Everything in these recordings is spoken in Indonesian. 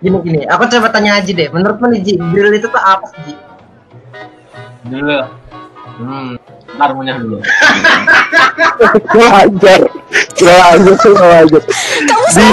Gini gini, aku coba tanya aja deh. Menurutmu nih Ji, drill itu tuh apa sih Ji? Dulu. Hmm, ntar ngunyah dulu. Kurang ajar. Kurang ajar, kurang ajar. Kamu sih?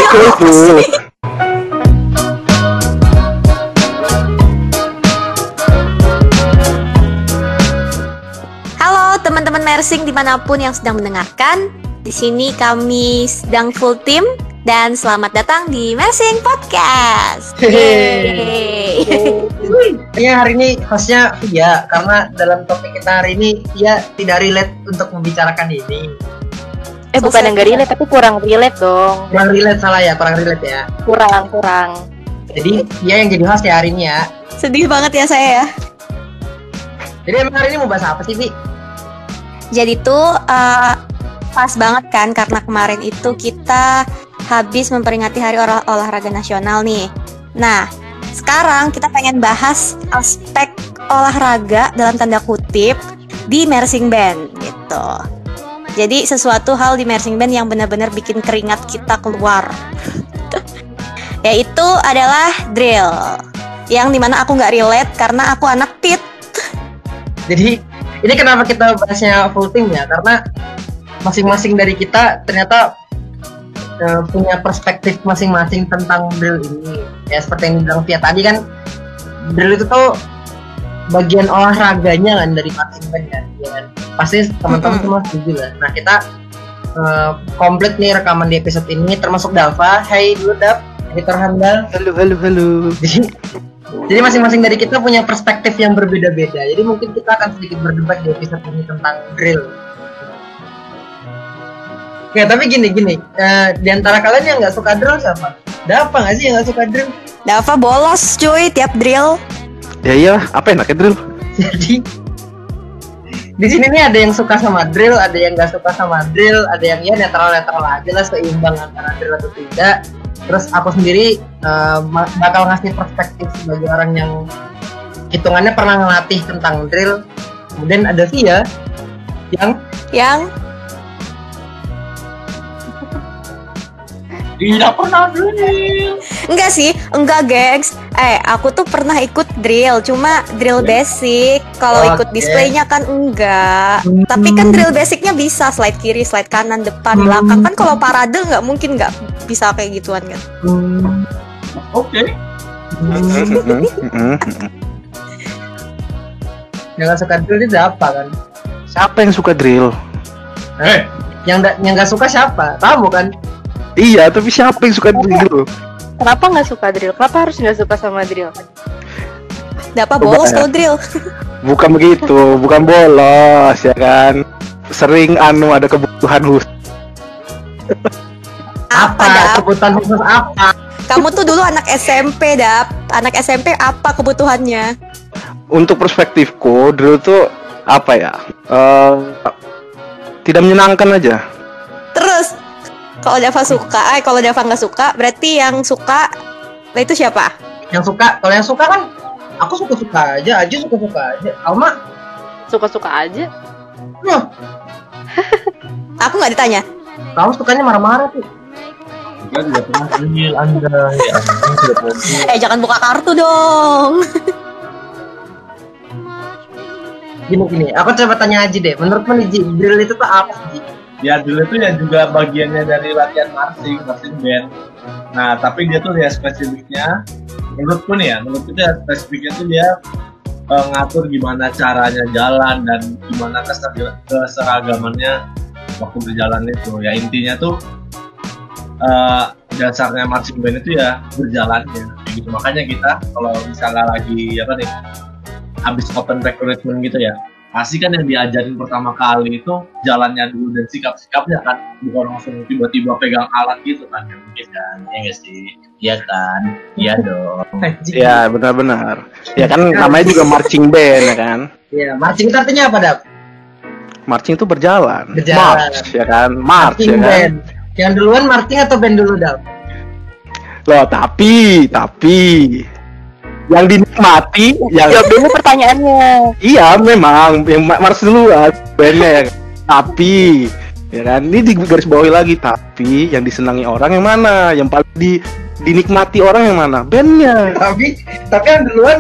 Halo teman-teman Mersing di mana pun yang sedang mendengarkan. Di sini kami sedang full team dan selamat datang di Mersing Podcast. Yeay. Kayaknya hari ini hostnya Via karena dalam topik kita hari ini Via tidak relate untuk membicarakan ini. Eh bukan yang gak relate tapi kurang relate dong. Kurang relate salah ya, kurang relate ya. Kurang kurang. Jadi Via yang jadi host ya hari ini ya. Sedih banget ya saya ya. Jadi emang hari ini mau bahas apa sih Vi? Jadi tuh eh, pas banget kan karena kemarin itu kita habis memperingati Hari Olah- Olahraga Nasional nih. Nah, sekarang kita pengen bahas aspek olahraga dalam tanda kutip di marching band gitu. Jadi sesuatu hal di marching band yang benar-benar bikin keringat kita keluar. Yaitu adalah drill. Yang di mana aku nggak relate karena aku anak tit. Jadi ini kenapa kita bahasnya full team ya? Karena masing-masing dari kita ternyata eh, punya perspektif masing-masing tentang drill ini. Ya seperti yang dibilang Via tadi kan, drill itu tuh bagian olahraganya kan dari band kan, ya kan? Pasti teman-teman semua setuju lah. Nah kita eh, komplit nih rekaman di episode ini termasuk Dava. Hai dulu Dav, editor handal. Halo, halo, halo. Jadi, jadi masing-masing dari kita punya perspektif yang berbeda-beda. Jadi mungkin kita akan sedikit berdebat di episode ini tentang drill. Oke, tapi gini gini, eh, di antara kalian yang nggak suka drill siapa? Ada apa nggak sih yang nggak suka drill? Dava bolos cuy tiap drill. Ya iya, apa enaknya drill? Jadi di sini nih ada yang suka sama drill, ada yang nggak suka sama drill, ada yang ya netral-netral aja lah seimbang antara drill atau tidak. Terus aku sendiri eh, ma- bakal ngasih perspektif sebagai orang yang hitungannya pernah ngelatih tentang drill. Kemudian ada Via yang Yang Tidak pernah drill. enggak sih, enggak gengs. Eh, aku tuh pernah ikut drill, cuma drill basic. Kalau ikut Oke. displaynya kan enggak. Hmm. Tapi kan drill basicnya bisa slide kiri, slide kanan, depan, Hmm. belakang. Kan kalau parade nggak mungkin nggak bisa kayak gituan kan. hmm, Oke. hmm, yang nggak suka drill itu apa kan? Siapa yang suka drill? Eh, Yang nggak yang nggak suka siapa? Kamu kan? Iya, tapi siapa yang suka drill? Kenapa nggak suka drill? Kenapa harus nggak suka sama drill? Dapa Coba bolos kalau drill. Bukan begitu, bukan bolos ya kan. Sering anu ada kebutuhan khusus. Apa, Dap? Kebutuhan khusus apa? Kamu tuh dulu anak SMP, Dap. Anak SMP apa kebutuhannya? Untuk perspektifku, drill tuh apa ya? Eh, tidak menyenangkan aja. Terus kalau Dava suka, eh kalau Dava nggak suka, berarti yang suka nah itu siapa? Yang suka, kalau yang suka kan aku suka-suka aja, Aju suka-suka aja. Alma, Suka-suka aja. loh, Aku nggak ditanya. kamu sukanya marah-marah tuh. dia tidak pernah Anda. Ya. Eh jangan buka kartu dong. Gini gini, aku coba tanya aja deh. Menurutmu nih Ji, drill itu tuh apa sih? Ya drill itu ya juga bagiannya dari latihan marching, marching band. Nah, tapi dia tuh ya spesifiknya menurutku nih ya, menurutku dia spesifiknya tuh dia eh, ngatur gimana caranya jalan dan gimana keser- keseragamannya waktu berjalan itu. Ya intinya tuh eh, dasarnya marching band itu ya berjalannya. Kayak gitu. Makanya kita kalau misalnya lagi apa nih habis open recruitment gitu ya pasti kan yang diajarin pertama kali itu jalannya dulu dan sikap-sikapnya kan bukan langsung tiba-tiba pegang alat gitu kan ya mungkin kan ya nggak sih iya kan iya dong Ji. Ya, benar-benar. Ya kan namanya juga marching band ya kan. Iya, marching itu artinya apa, Dap? Marching itu berjalan. Berjalan. March ya kan. March Marching ya kan. band. Yang duluan marching atau band dulu, Dap? Loh, tapi tapi yang dinikmati yang Jawab dulu pertanyaannya. iya memang yang ma- march duluan bandnya ya tapi ya kan ini di garis bawahi lagi tapi yang disenangi orang yang mana yang paling di dinikmati orang yang mana? Bandnya. tapi tapi yang duluan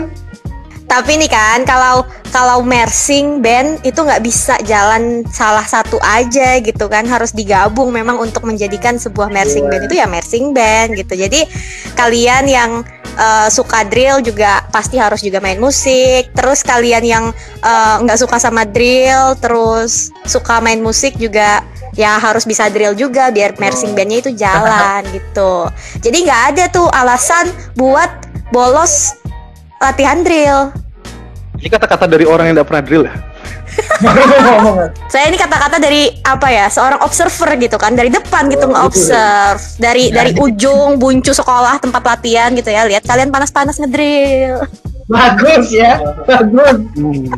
Tapi nih kan kalau kalau mersing band itu nggak bisa jalan salah satu aja gitu kan harus digabung memang untuk menjadikan sebuah mersing band itu ya mersing band gitu. Jadi kalian yang eh, suka drill juga pasti harus juga main musik. Terus kalian yang eh, nggak suka sama drill terus suka main musik juga ya harus bisa drill juga biar mersing bandnya itu jalan gitu. Jadi nggak ada tuh alasan buat bolos latihan drill. Ini kata-kata dari orang yang tidak pernah drill ya. Saya ini kata-kata dari apa ya? Seorang observer gitu kan, dari depan gitu Oh, nge-observe. Dari dari ujung buncu sekolah tempat latihan gitu ya. Lihat kalian panas-panas ngedrill. bagus ya bagus Hmm.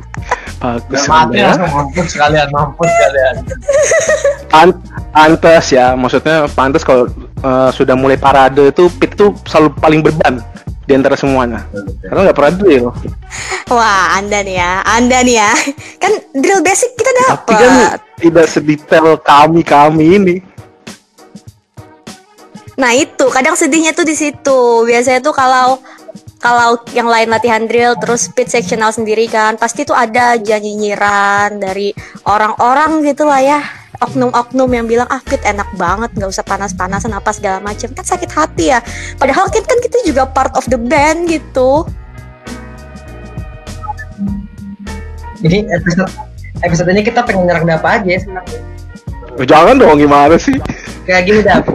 Bagus Udah mati ya. mampus sekalian, mampus sekalian. Pan- pantes ya, maksudnya pantas kalau eh, sudah mulai parade itu pit itu selalu paling berban di antara semuanya. Karena nggak pernah drill. Wah, Anda nih ya. Anda nih ya. Kan drill basic kita Tapi kan dapat. tidak sedetail kami kami ini. Nah, itu kadang sedihnya tuh di situ. Biasanya tuh kalau kalau yang lain latihan drill terus pit sectional sendiri kan pasti tuh ada aja nyinyiran dari orang-orang gitu lah ya oknum-oknum yang bilang ah pit enak banget nggak usah panas-panasan apa segala macam. Kan sakit hati ya. Padahal kan kan kita juga part of the band gitu. Jadi episode episode ini kita pengen nyerang apa aja ya sebenarnya. Oh, Jangan dong gimana sih? kayak gini dah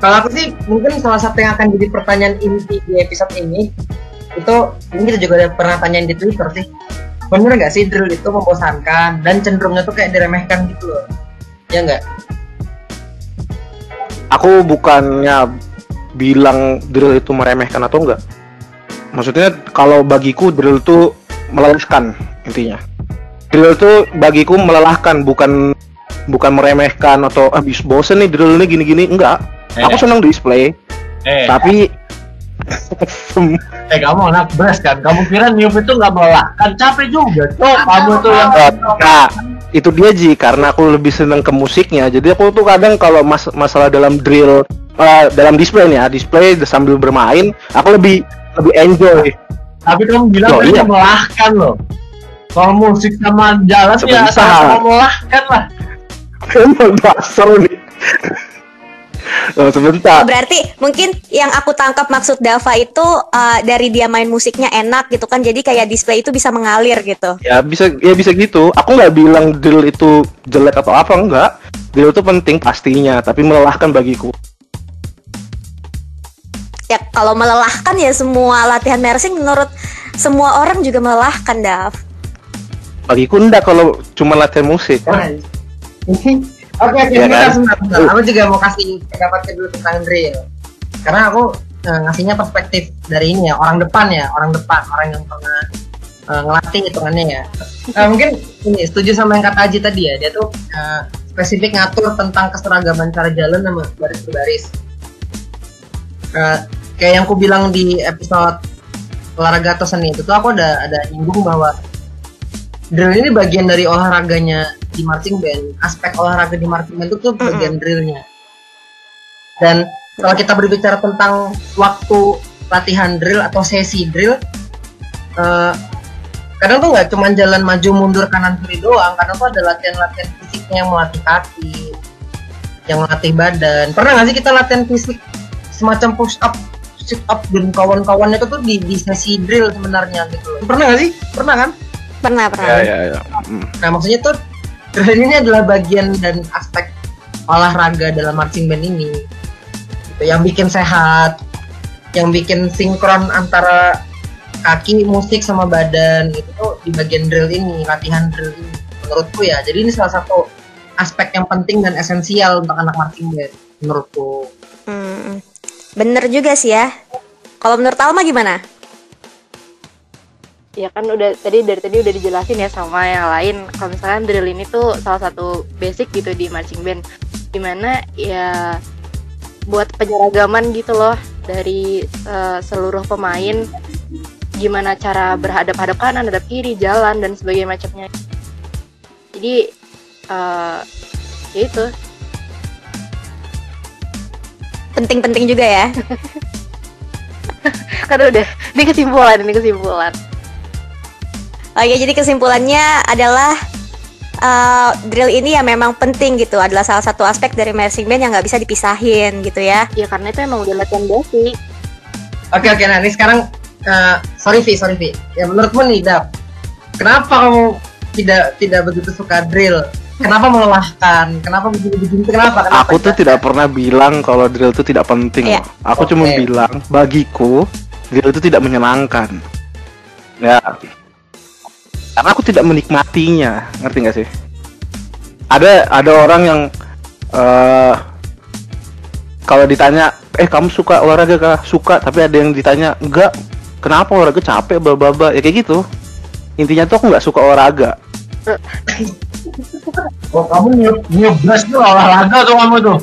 kalau aku sih mungkin salah satu yang akan jadi pertanyaan inti di episode ini itu ini kita juga udah pernah tanyain di Twitter sih. Bener nggak sih drill itu membosankan dan cenderungnya tuh kayak diremehkan gitu loh ya nggak Aku bukannya bilang drill itu meremehkan atau enggak. Maksudnya kalau bagiku drill itu melelahkan intinya. Drill itu bagiku melelahkan bukan bukan meremehkan atau habis bosen nih drill ini gini-gini enggak. Eh. Aku senang display, Eh, tapi eh kamu anak beres kan? Kamu kira niup itu nggak melelahkan? Capek juga. Tuh, kamu tuh yang Nah, itu dia Ji, karena aku lebih seneng ke musiknya. Jadi aku tuh kadang kalau mas masalah dalam drill eh, dalam display nih ya, display sambil bermain, aku lebih lebih enjoy. Tapi kamu bilang kan iya. melelahkan loh. Kalau musik sama jalan ya sama melelahkan lah. Emang dasar nih. Oh, sebentar. berarti mungkin yang aku tangkap maksud Dava itu uh, dari dia main musiknya enak gitu kan jadi kayak display itu bisa mengalir gitu Ya bisa ya bisa gitu. Aku nggak bilang drill itu jelek atau apa enggak. Drill itu penting pastinya, tapi melelahkan bagiku. ya kalau melelahkan ya semua latihan mersing menurut semua orang juga melelahkan Dav Bagiku enggak kalau cuma latihan musik. Oke Iya bentar, kan? sebentar, sebentar. Aku juga mau kasih pendapatnya dulu tentang drill. Karena aku eh, ngasihnya perspektif dari ini ya orang depan ya orang depan orang yang pernah eh, ngelatih hitungannya ya. Eh, mungkin ini setuju sama yang kata Aji tadi ya dia tuh eh, spesifik ngatur tentang keseragaman cara jalan sama baris baris. Eh, kayak yang aku bilang di episode olahraga atau seni itu tuh aku ada ada nyinggung bahwa drill ini bagian dari olahraganya di marching band. Aspek olahraga di marching band itu tuh bagian drillnya. Dan kalau kita berbicara tentang waktu latihan drill atau sesi drill eh, kadang tuh nggak cuma jalan maju mundur kanan kiri doang. Kadang tuh ada latihan-latihan fisiknya yang melatih kaki yang melatih badan. Pernah nggak sih kita latihan fisik semacam push up sit up dan kawan-kawannya itu tuh di, di sesi drill sebenarnya gitu pernah nggak sih? Pernah kan pernah pernah Ya ya ya. Hmm. Nah maksudnya tuh drill ini adalah bagian dan aspek olahraga dalam marching band ini. Gitu, yang bikin sehat, yang bikin sinkron antara kaki, musik sama badan itu tuh di bagian drill ini, latihan drill ini. Menurutku ya. Jadi ini salah satu aspek yang penting dan esensial untuk anak marching band menurutku. Hmm, bener juga sih ya kalau menurut Alma gimana Ya kan udah tadi dari tadi udah dijelasin ya sama yang lain. Kalau misalkan drill ini tuh salah satu basic gitu di marching band. Di mana ya buat penyeragaman gitu loh dari eh, seluruh pemain. Gimana cara berhadap-hadap kanan, hadap kiri, jalan dan sebagainya macamnya. Jadi eh ya itu. Penting-penting juga ya. Kan udah ini kesimpulan ini kesimpulan Oke, jadi kesimpulannya adalah uh, drill ini ya memang penting gitu, adalah salah satu aspek dari marching band yang nggak bisa dipisahin gitu ya. ya karena itu emang udah latihan basic Oke oke nah ini sekarang eh, sorry Vi sorry Vi ya menurutmu nih Dap kenapa kamu tidak tidak begitu suka drill kenapa melelahkan kenapa begini begini kenapa kenapa Aku tuh tidak pernah bilang kalau drill itu tidak penting. Iya. loh. Aku cuma Oke. bilang bagiku drill itu tidak menyenangkan. Ya. Karena aku tidak menikmatinya, ngerti nggak sih? Ada ada orang yang eh kalau ditanya, eh kamu suka olahraga kah? Suka, tapi ada yang ditanya, enggak. Kenapa olahraga capek, bla bla bla. Ya kayak gitu. Intinya tuh aku nggak suka olahraga. Oh kamu gas tuh olahraga tuh kamu tuh.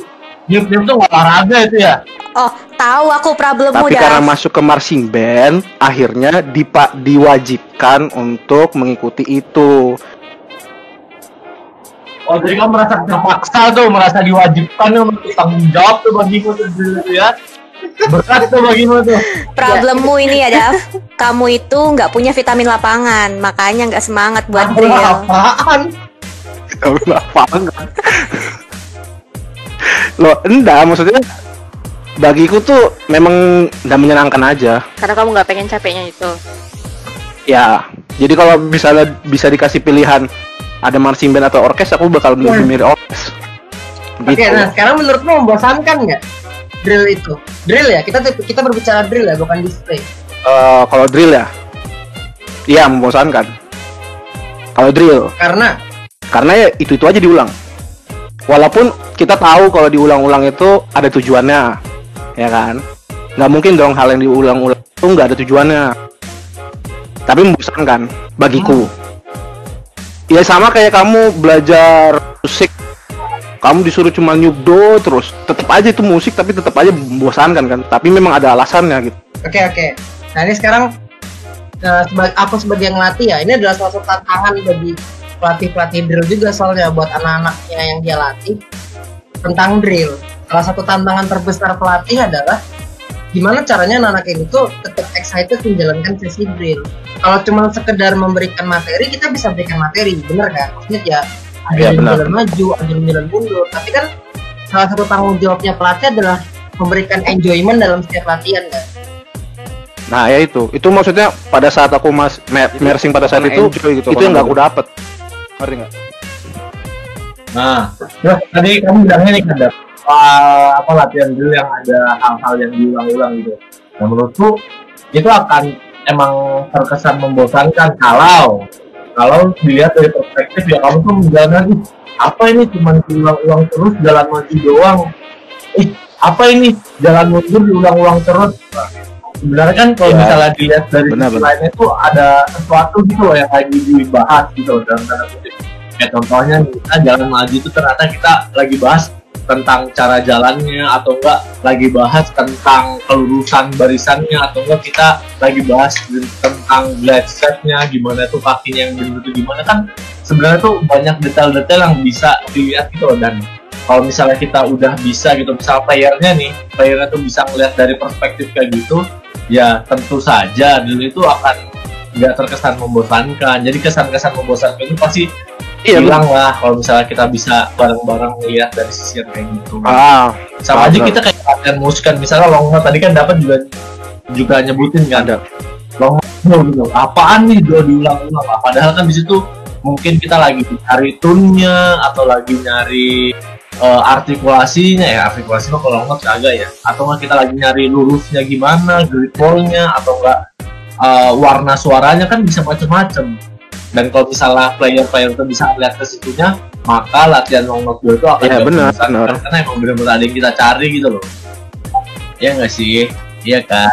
Niup tuh olahraga itu ya. Oh, tahu aku problemmu Tapi Daf. karena masuk ke marching band, akhirnya dipa diwajibkan untuk mengikuti itu. Oh jadi kamu merasa terpaksa tuh, merasa diwajibkan tuh untuk tanggung jawab tuh bagimu tuh tuh ya. Berat tuh bagimu tuh. Problemmu ini ya, Daf. Kamu itu nggak punya vitamin lapangan, makanya nggak semangat buat drill. apaan? Kamu lapangan. Loh, enggak, maksudnya bagiku tuh memang nggak menyenangkan aja. karena kamu nggak pengen capeknya itu Ya, jadi kalau misalnya bisa dikasih pilihan ada marching band atau orkes, aku bakal lebih milih orkes. Oke, Gitu. nah sekarang menurutmu membosankan nggak drill itu? Drill ya, kita kita berbicara drill ya, bukan display. Eh, kalau drill ya, iya membosankan. Kalau drill, Karena karena ya itu itu aja diulang. Walaupun kita tahu kalau diulang-ulang itu ada tujuannya, ya kan? Nggak mungkin dong hal yang diulang-ulang itu nggak ada tujuannya. Tapi membosankan bagiku. Ya sama kayak kamu belajar musik, kamu disuruh cuma nyubdo terus, tetap aja itu musik tapi tetap aja membosankan kan. Tapi memang ada alasannya gitu. oke oke. Nah ini sekarang seba- aku sebagai yang ngelatih ya, ini adalah salah satu tantangan bagi pelatih-pelatih drill juga soalnya buat anak-anaknya yang dia latih tentang drill. Salah satu tantangan terbesar pelatih adalah gimana caranya anak-anak ini tuh tetap excited menjalankan sesi drill. Kalau cuma sekedar memberikan materi, kita bisa berikan materi, bener kan? Maksudnya ya ada Iya, yang jalan maju, ada yang jalan mundur. Tapi kan salah satu tanggung jawabnya pelatih adalah memberikan enjoyment dalam setiap latihan kan. Nah ya itu, itu maksudnya pada saat aku mas me- mersing pada saat itu, enjoy gitu, itu yang nggak aku dapet. Ngerti nggak? Nah, terus tadi kamu bilangnya nih ada uh, apa latihan drill yang ada hal-hal yang diulang-ulang gitu. Nah menurutku itu akan emang terkesan membosankan kalau kalau dilihat dari perspektif ya kamu tuh menjalankan "Ih, apa ini cuma diulang-ulang terus jalan maju doang. Ih apa ini jalan mundur diulang-ulang terus. Nah, sebenarnya kan kalau Ya. misalnya dilihat dari Benar, sisi lainnya itu ada sesuatu gitu loh yang lagi dibahas gitu loh dalam tanda kutip. Kayak contohnya nih, kita jalan maju itu ternyata kita lagi bahas tentang cara jalannya atau enggak lagi bahas tentang kelurusan barisannya atau enggak kita lagi bahas tentang glide setnya gimana tuh kakinya yang benar itu gimana. Kan sebenarnya tuh banyak detail-detail yang bisa dilihat gitu loh dan kalau misalnya kita udah bisa gitu misal playernya nih playernya tuh bisa ngeliat dari perspektif kayak gitu ya tentu saja. Dulu itu akan nggak terkesan membosankan. Jadi kesan-kesan membosankan itu pasti Iya, hilang lah kalau misalnya kita bisa bareng-bareng melihat dari sisi yang kayak gitu. Ah, sama aja benar. kita kayak latihan musik kan. Misalnya long note tadi kan dapat juga juga nyebutin kan. Ada. long note gitu. Apaan nih? Udah diulang-ulang padahal kan di situ mungkin kita lagi cari tune-nya atau lagi nyari eh, artikulasinya ya artikulasi mah kalau note kagak ya. Atau nggak kita lagi nyari lurusnya gimana grip ball-nya atau enggak eh, warna suaranya kan bisa macam-macam dan kalau misalnya player-player itu bisa melihat ke situnya maka latihan long note gue itu akan nggak benar, benar. karena emang benar-benar ada yang kita cari gitu loh. Ya nggak sih? Iya kan?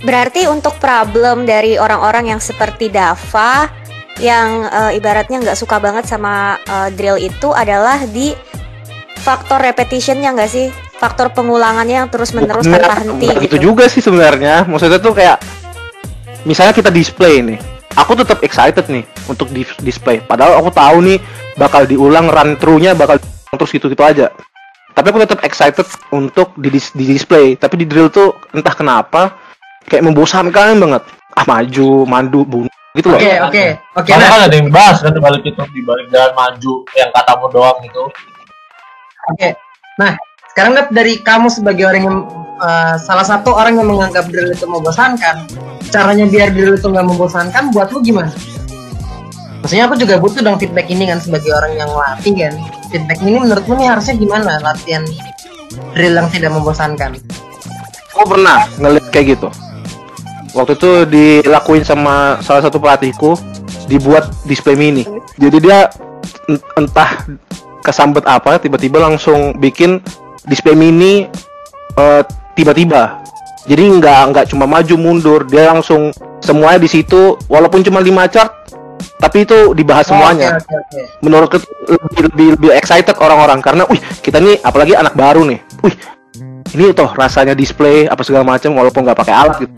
Berarti untuk problem dari orang-orang yang seperti Dava yang eh, ibaratnya nggak suka banget sama eh, drill itu adalah di faktor repetitionnya nggak sih? Faktor pengulangannya yang terus menerus tanpa henti gitu. Itu juga sih sebenarnya. Maksudnya tuh kayak misalnya kita display nih. Aku tetap excited nih untuk di display. Padahal aku tahu nih bakal diulang run through-nya bakal terus gitu-gitu aja. Tapi aku tetap excited untuk di, dis- di display. Tapi di drill tuh entah kenapa kayak membosankan banget ah maju mandu bunuh gitu loh Oke, oke, oke. Karena Nah, kan ada yang bahas kan di balik itu di balik jalan maju yang katamu doang itu. Oke. Nah, sekarang Nat, dari kamu sebagai orang yang eh, salah satu orang yang menganggap drill itu membosankan, caranya biar drill itu nggak membosankan buat lu gimana? Maksudnya aku juga butuh dong feedback ini kan sebagai orang yang latih kan. Feedback ini menurutmu nih harusnya gimana latihan drill yang tidak membosankan? aku pernah ngeliat kayak gitu waktu itu dilakuin sama salah satu pelatihku dibuat display mini jadi dia en- entah kesambet apa tiba-tiba langsung bikin display mini eh, tiba-tiba. Jadi nggak nggak cuma maju mundur. Dia langsung semuanya di situ walaupun cuma lima chart tapi itu dibahas semuanya. Oke, oke, oke. menurutku tuh lebih, lebih lebih excited orang-orang. Karena wih kita nih apalagi anak baru nih. Wih ini toh rasanya display apa segala macam walaupun nggak pakai alat gitu.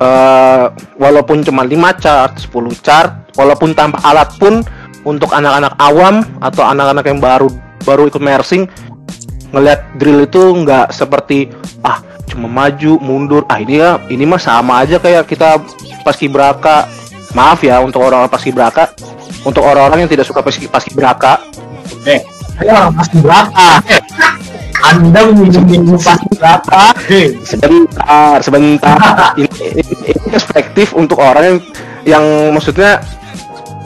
Eh, walaupun cuma 5 chart 10 chart walaupun tanpa alat pun untuk anak-anak awam atau anak-anak yang baru baru ikut mersing ngelihat drill itu nggak seperti ah cuma maju mundur. Ah ini ya ini mah sama aja kayak kita paskibraka maaf ya untuk orang-orang paskibraka untuk orang-orang yang tidak suka paski paskibraka Eh, saya orang pasti berapa? Anda menyinggung pasti berapa? Hei, sebentar sebentar. Ini, ini, ini perspektif untuk orang yang yang maksudnya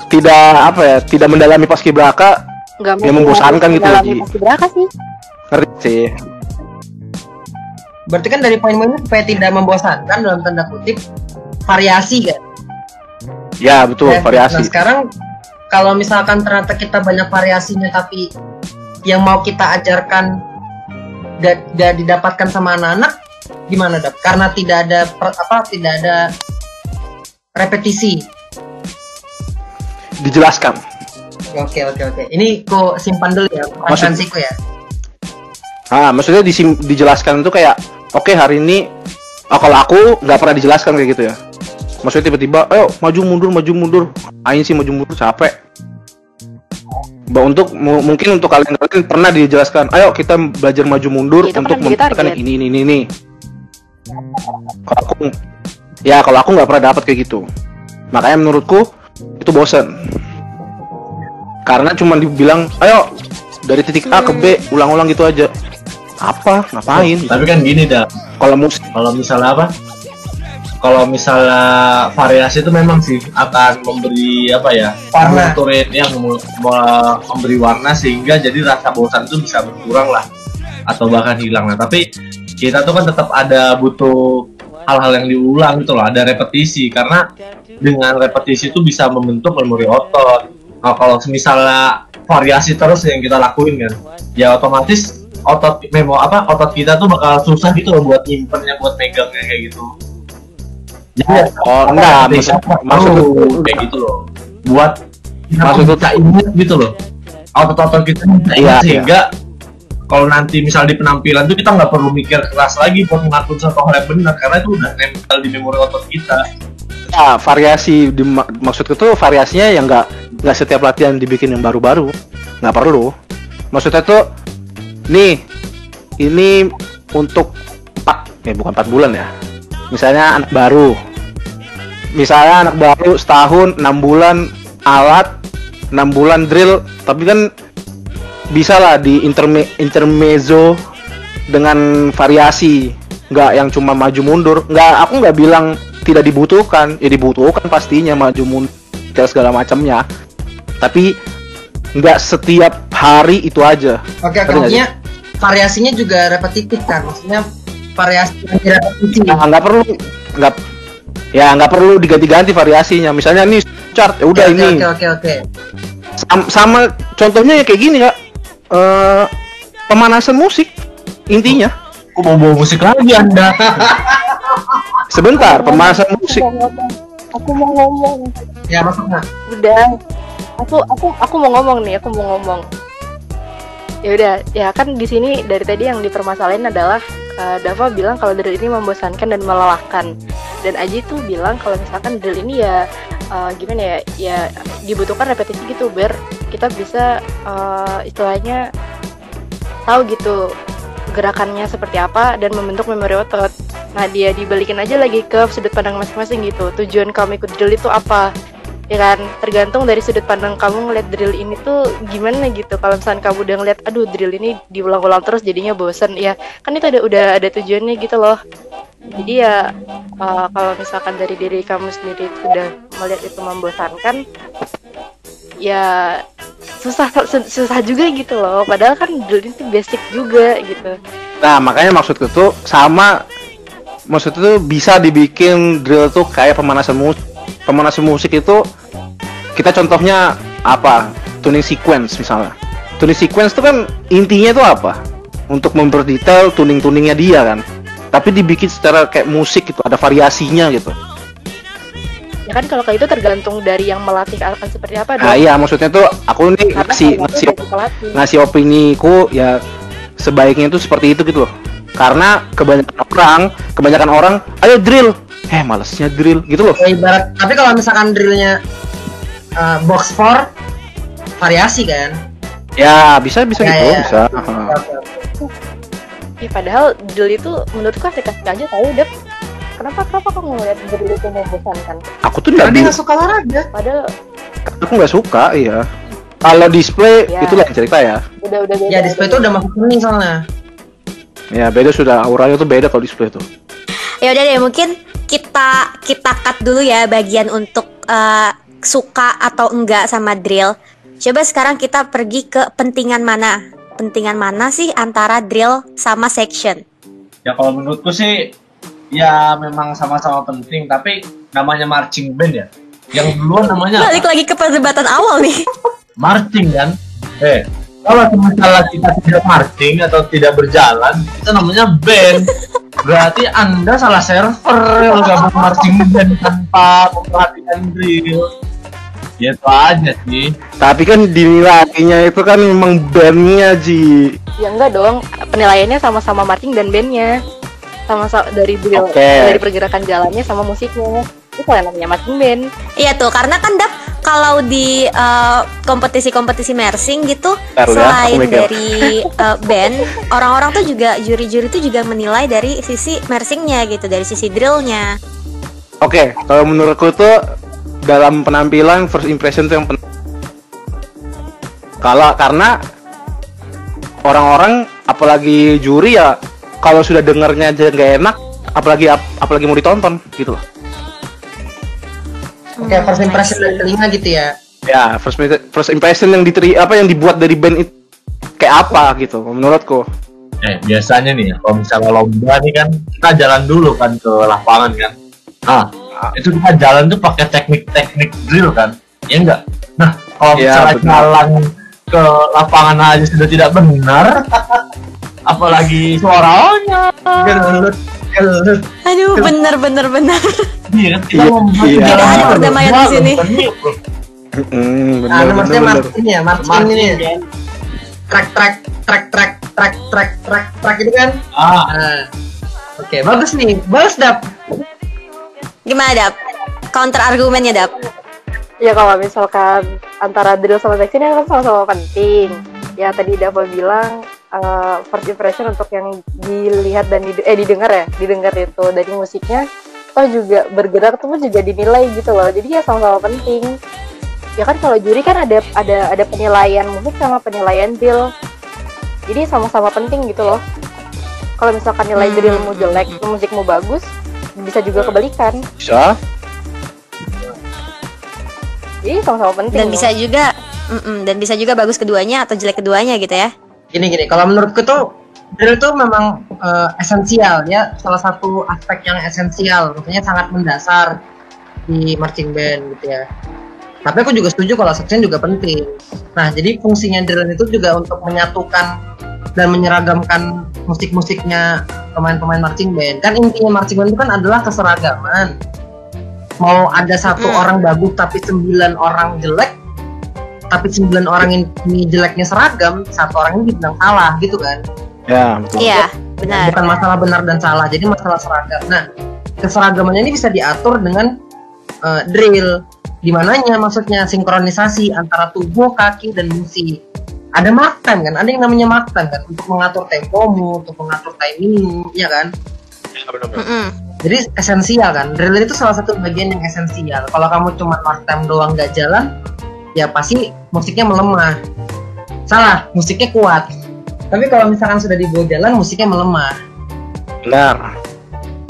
tidak apa ya tidak mendalami paskibraka nggak Ya, membosankan gitu, Ji. berapa sih ngerti sih Berarti kan dari poin-poinnya supaya tidak membosankan dalam tanda kutip variasi kan? ya betul Ya, variasi Nah sekarang kalau misalkan ternyata kita banyak variasinya tapi yang mau kita ajarkan gak, gak didapatkan sama anak-anak gimana dap? Karena tidak ada per- apa tidak ada repetisi. Dijelaskan Oke oke oke. Ini ku simpan dulu ya ya. ah maksudnya disim- dijelaskan itu kayak oke hari ini oh, kalau aku nggak pernah dijelaskan kayak gitu ya maksudnya tiba-tiba ayo maju mundur maju mundur ain sih maju mundur capek Mbak untuk mu- mungkin untuk kalian kalian pernah dijelaskan ayo kita belajar maju mundur Itu kan untuk di mempertahankan target. ini ini ini ini kalau aku ya kalau aku nggak pernah dapat kayak gitu makanya menurutku itu bosen karena cuma dibilang ayo dari titik A ke B ulang-ulang gitu aja apa ngapain tapi kan gini dah. kalau musik Kalau misalnya apa? Kalau misalnya variasi itu memang sih akan memberi apa ya? Warna. Yang mem- me- memberi warna sehingga jadi rasa bosan itu bisa berkurang lah atau bahkan hilang lah. Tapi kita tuh kan tetap ada butuh hal-hal yang diulang gitu loh, ada repetisi karena dengan repetisi itu bisa membentuk memori otot. Nah, kalau misalnya variasi terus yang kita lakuin kan, ya otomatis otot memo apa otot kita tuh bakal susah gitu loh buat nyimpennya buat megangnya kayak gitu. Jadi oh enggak maksud maksud kayak gitu loh. Buat kita Maksud- bisa ingat gitu loh. Otot-otot kita Iya, iya. sehingga kalau nanti misal di penampilan tuh kita nggak perlu mikir keras lagi buat ngatur satu hal yang benar karena itu udah nempel di memori otot kita. Ya variasi di, maksudku tuh variasinya yang enggak nggak setiap latihan dibikin yang baru-baru. Nggak perlu. Maksudnya tuh nih ini untuk empat ya bukan empat bulan ya. Misalnya anak baru. Misalnya anak baru setahun enam bulan alat enam bulan drill. Tapi kan bisa lah di interme intermezzo dengan variasi. Nggak yang cuma maju mundur. Nggak aku nggak bilang tidak dibutuhkan ya dibutuhkan pastinya maju mundur dan segala macamnya tapi nggak setiap hari itu aja Oke, maksudnya variasinya juga repetitif kan? Maksudnya variasi yang direpetisi. Nah, nggak perlu nggak ya nggak perlu diganti-ganti variasinya misalnya nih chart ya udah Oke, ini Oke oke oke. Sam- sama contohnya ya kayak gini kak Eh, pemanasan musik intinya Aku mau bawa musik lagi anda. sebentar pemanasan musik Aku mau ngomong. Aku mau ngomong. Ya maksudnya. Udah. Aku aku aku mau ngomong nih, aku mau ngomong. Ya udah, ya kan di sini dari tadi yang dipermasalahin adalah eh, Dava bilang kalau drill ini membosankan dan melelahkan. Dan Aji tuh bilang kalau misalkan drill ini ya eh, gimana ya, ya dibutuhkan repetisi gitu biar kita bisa eh, istilahnya tahu gitu gerakannya seperti apa dan membentuk memori otot. Nah dia dibalikin aja lagi ke sudut pandang masing-masing gitu. Tujuan kamu ikut drill itu apa? Ya kan tergantung dari sudut pandang kamu ngeliat drill ini tuh gimana gitu. Kalau misalnya kamu udah ngeliat, aduh drill ini diulang-ulang terus jadinya bosen. Ya kan itu ada udah ada tujuannya gitu loh. Jadi ya uh, kalau misalkan dari diri kamu sendiri udah melihat itu membosankan, ya susah susah juga gitu loh. Padahal kan drill itu basic juga gitu. Nah, makanya maksudku tuh sama maksudnya tuh bisa dibikin drill tuh kayak pemanasan musik. Pemanasan musik itu kita contohnya apa? Tuning sequence misalnya. Tuning sequence itu kan intinya tuh apa? Untuk memperdetail tuning-tuningnya dia kan. Tapi dibikin secara kayak musik gitu, ada variasinya gitu. Ya kan kalau kayak itu tergantung dari yang melatih akan seperti apa dong. Nah iya maksudnya tuh aku nih ngasih ngasih, ngasih opini ku ya sebaiknya itu seperti itu gitu loh karena kebanyakan orang kebanyakan orang ayo drill. Eh malesnya drill gitu loh. Ya, ibarat tapi kalau misalkan drillnya uh, box for variasi kan? Ya bisa bisa ya, gitu ya, bisa. Ya, padahal drill itu menurutku asik-asik aja tahu deh kenapa kenapa kamu ngeliat drill itu membosankan aku tuh nggak nggak suka olahraga. Padahal aku nggak suka iya. Kalau display ya. itu lain cerita ya. Udah udah beda, ya display itu udah masuk seni soalnya Ya beda sudah auranya tuh beda kalau display tuh. Ya udah deh mungkin kita kita cut dulu ya bagian untuk uh, suka atau enggak sama drill. Coba sekarang kita pergi ke pentingan mana? Pentingan mana sih antara drill sama section? Ya kalau menurutku sih ya memang sama-sama penting tapi namanya marching band ya. Yang duluan namanya Balik lagi ke perdebatan awal nih. marching kan? Eh, kalau misalnya kita tidak marching atau tidak berjalan itu namanya band berarti anda salah server yang gabung marching band tanpa memperhatikan drill ya. Itu aja sih. Tapi kan dinilainya itu kan memang bandnya Ji. Ya enggak dong. Penilaiannya sama-sama marching dan bandnya sama-sama dari drill okay. dari pergerakan jalannya sama musiknya. Itu yang namanya marching band iya tuh karena kan dap kalau di uh, kompetisi-kompetisi mersing gitu Taruh ya, selain ya, dari uh, band orang-orang tuh juga juri-juri tuh juga menilai dari sisi mersingnya gitu dari sisi drillnya. Oke okay, kalau menurutku tuh dalam penampilan first impression tuh yang pen kalau karena orang-orang apalagi juri ya kalau sudah dengarnya aja nggak enak apalagi ap apalagi mau ditonton gitu loh Oke, okay, first impression dari telinga gitu ya. Ya, first first impression yang diteri apa yang dibuat dari band itu kayak apa gitu menurutku. Eh, biasanya nih kalau misalnya lomba nih kan kita jalan dulu kan ke lapangan kan. Nah, itu kita jalan tuh pakai teknik-teknik drill kan. Ya enggak? Nah, kalau ya, misalnya jalan ke lapangan aja sudah tidak benar, apalagi suaranya. Aduh, bener bener bener. Iya kan kita mau iya. Tidak ada perdamaian di sini. Hmm, bener, nah, maksudnya Martin ya, Martin ini ya. Track track track track track track track track itu kan. Ah. Nah. Oke, okay, bagus nih. Bagus, Dap. Gimana, Dap? Counter argumennya, Dap? Ya kalau misalkan antara drill sama section kan sama-sama penting. Ya tadi Dapa bilang uh, first impression untuk yang dilihat dan did eh didengar ya, didengar itu dari musiknya toh juga bergerak tuh juga dinilai gitu loh. Jadi ya sama-sama penting. Ya kan kalau juri kan ada ada ada penilaian musik sama penilaian drill jadi sama-sama penting gitu loh. Kalau misalkan nilai hmm. drillmu jelek musikmu bagus bisa juga kebalikan. Bisa. Jadi sama-sama penting dan bisa juga mm -mm, dan bisa juga bagus keduanya atau jelek keduanya gitu ya. Gini gini. Kalau menurutku tuh drill itu memang uh, esensial ya. Salah satu aspek yang esensial. Maksudnya sangat mendasar di marching band gitu ya. Tapi aku juga setuju kalau section juga penting. Nah jadi fungsinya drill itu juga untuk menyatukan dan menyeragamkan musik-musiknya pemain-pemain marching band. Kan intinya marching band itu kan adalah keseragaman. Mau ada satu hmm. orang bagus tapi sembilan orang jelek tapi sembilan orang ini jeleknya seragam satu orang ini dibilang salah gitu kan Ya, betul. Iya, benar. Bukan masalah benar dan salah, jadi masalah seragam. Nah, keseragamannya ini bisa diatur dengan uh, drill. Di mananya maksudnya sinkronisasi antara tubuh, kaki, dan musik. Ada mark time kan, ada yang namanya mark time kan untuk mengatur tempomu, untuk mengatur timing, ya kan? Mm-mm. Jadi esensial kan. Drill itu salah satu bagian yang esensial. Kalau kamu cuma part time doang nggak jalan, ya pasti musiknya melemah. Salah, musiknya kuat. Tapi kalau misalkan sudah dibawa jalan, musiknya melemah. Benar.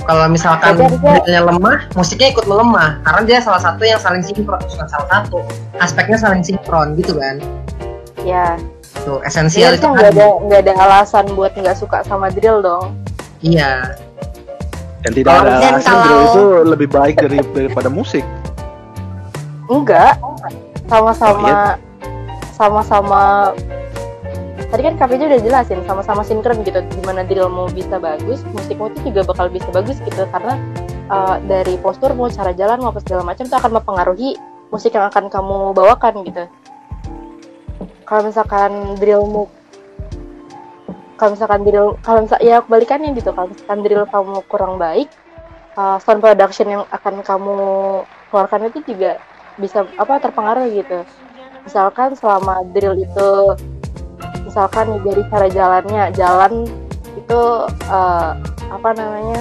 Kalau misalkan drillnya lemah, musiknya ikut melemah. Karena dia salah satu yang saling sinkron, bukan salah satu. Aspeknya saling sinkron gitu kan. Ya, Tuh, jadi esensial itu harusnya nggak kan. ada nggak ada alasan buat nggak suka sama drill dong. Iya. Dan tidak ada Dan alasan kalau- drill itu lebih baik dari daripada musik. Enggak, sama-sama sama-sama. Tadi kan KPJ udah jelasin sama-sama sinkron gitu gimana drillmu bisa bagus musikmu itu juga bakal bisa bagus gitu karena uh, dari posturmu cara jalanmu apa segala macam itu akan mempengaruhi musik yang akan kamu bawakan gitu. Kalau misalkan drillmu kalau misalkan drill kalau misal ya kebalikannya gitu kalau misalkan drill kamu kurang baik uh, sound production yang akan kamu keluarkan itu juga bisa apa terpengaruh gitu. Misalkan selama drill itu misalkan nih dari cara jalannya jalan itu eh, apa namanya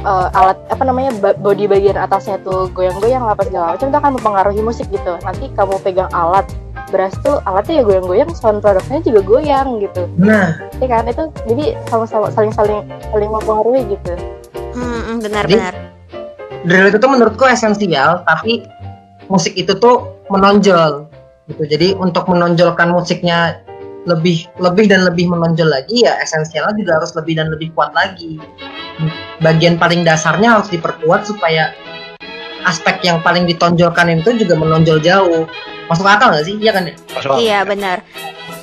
eh, alat apa namanya body bagian atasnya tuh goyang-goyang apa segala macam itu akan mempengaruhi musik gitu. Nanti kamu pegang alat beras tuh alatnya ya goyang-goyang sound produknya juga goyang gitu. Nah, ya kan? Itu jadi sama-sama saling-saling saling mempengaruhi gitu. Mm-mm, benar Jadi- benar. Drill itu tuh menurutku esensial, tapi musik itu tuh menonjol gitu. Jadi untuk menonjolkan musiknya lebih lebih dan lebih menonjol lagi ya esensialnya juga harus lebih dan lebih kuat lagi. Bagian paling dasarnya harus diperkuat supaya aspek yang paling ditonjolkan itu juga menonjol jauh. Masuk akal nggak sih? Iya kan? ya? Iya benar.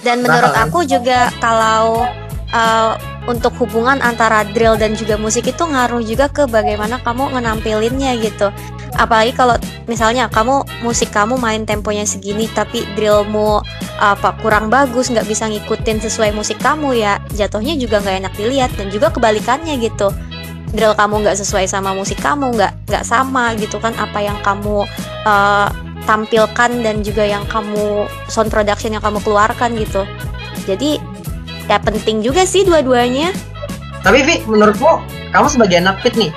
Dan menurut kan? aku juga kalau uh, untuk hubungan antara drill dan juga musik itu ngaruh juga ke bagaimana kamu ngenampilinnya gitu. Apalagi kalau misalnya kamu musik kamu main temponya segini tapi drillmu apa kurang bagus nggak bisa ngikutin sesuai musik kamu ya jatuhnya juga nggak enak dilihat dan juga kebalikannya gitu drill kamu nggak sesuai sama musik kamu nggak nggak sama gitu kan apa yang kamu uh, tampilkan dan juga yang kamu sound production yang kamu keluarkan gitu jadi ya penting juga sih dua-duanya Tapi Vi, menurutmu kamu sebagai anak fit nih,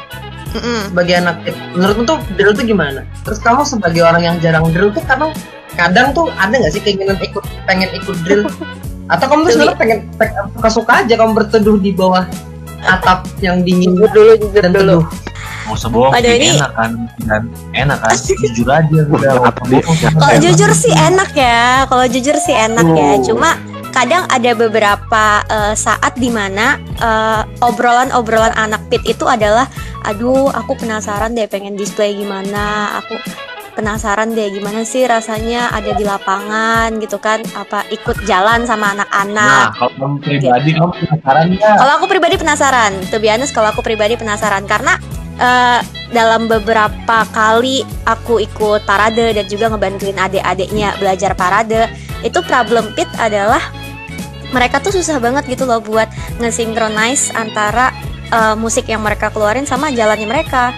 Mm-mm. sebagai anak fit, menurutmu tuh drill tuh gimana? Terus kamu sebagai orang yang jarang drill tuh kadang kadang tuh ada nggak sih keinginan ikut pengen ikut drill? Atau kamu tuh sebenarnya pengen, pengen suka-suka aja kamu berteduh di bawah atap yang dingin jujur dulu jujur dan dulu teduh. mau sebohong Waduh, ini- enak kan kan enak kan jujur aja udah Apa? Kalau jujur sih enak ya, kalau jujur sih enak ya. Cuma kadang ada beberapa eh, saat di mana eh, obrolan-obrolan anak pit itu adalah, aduh aku penasaran deh pengen display gimana, aku penasaran deh gimana sih rasanya ada di lapangan gitu kan, apa ikut jalan sama nah anak-anak. kalau kamu pribadi kamu penasaran nggak? Kalau aku pribadi penasaran, kalau aku pribadi penasaran. Karena eh, dalam beberapa kali aku ikut parade dan juga ngebantuin adik-adiknya belajar parade, itu problem pit adalah mereka tuh susah banget gitu loh buat ngesinkronize antara eh, musik yang mereka keluarin sama jalannya mereka.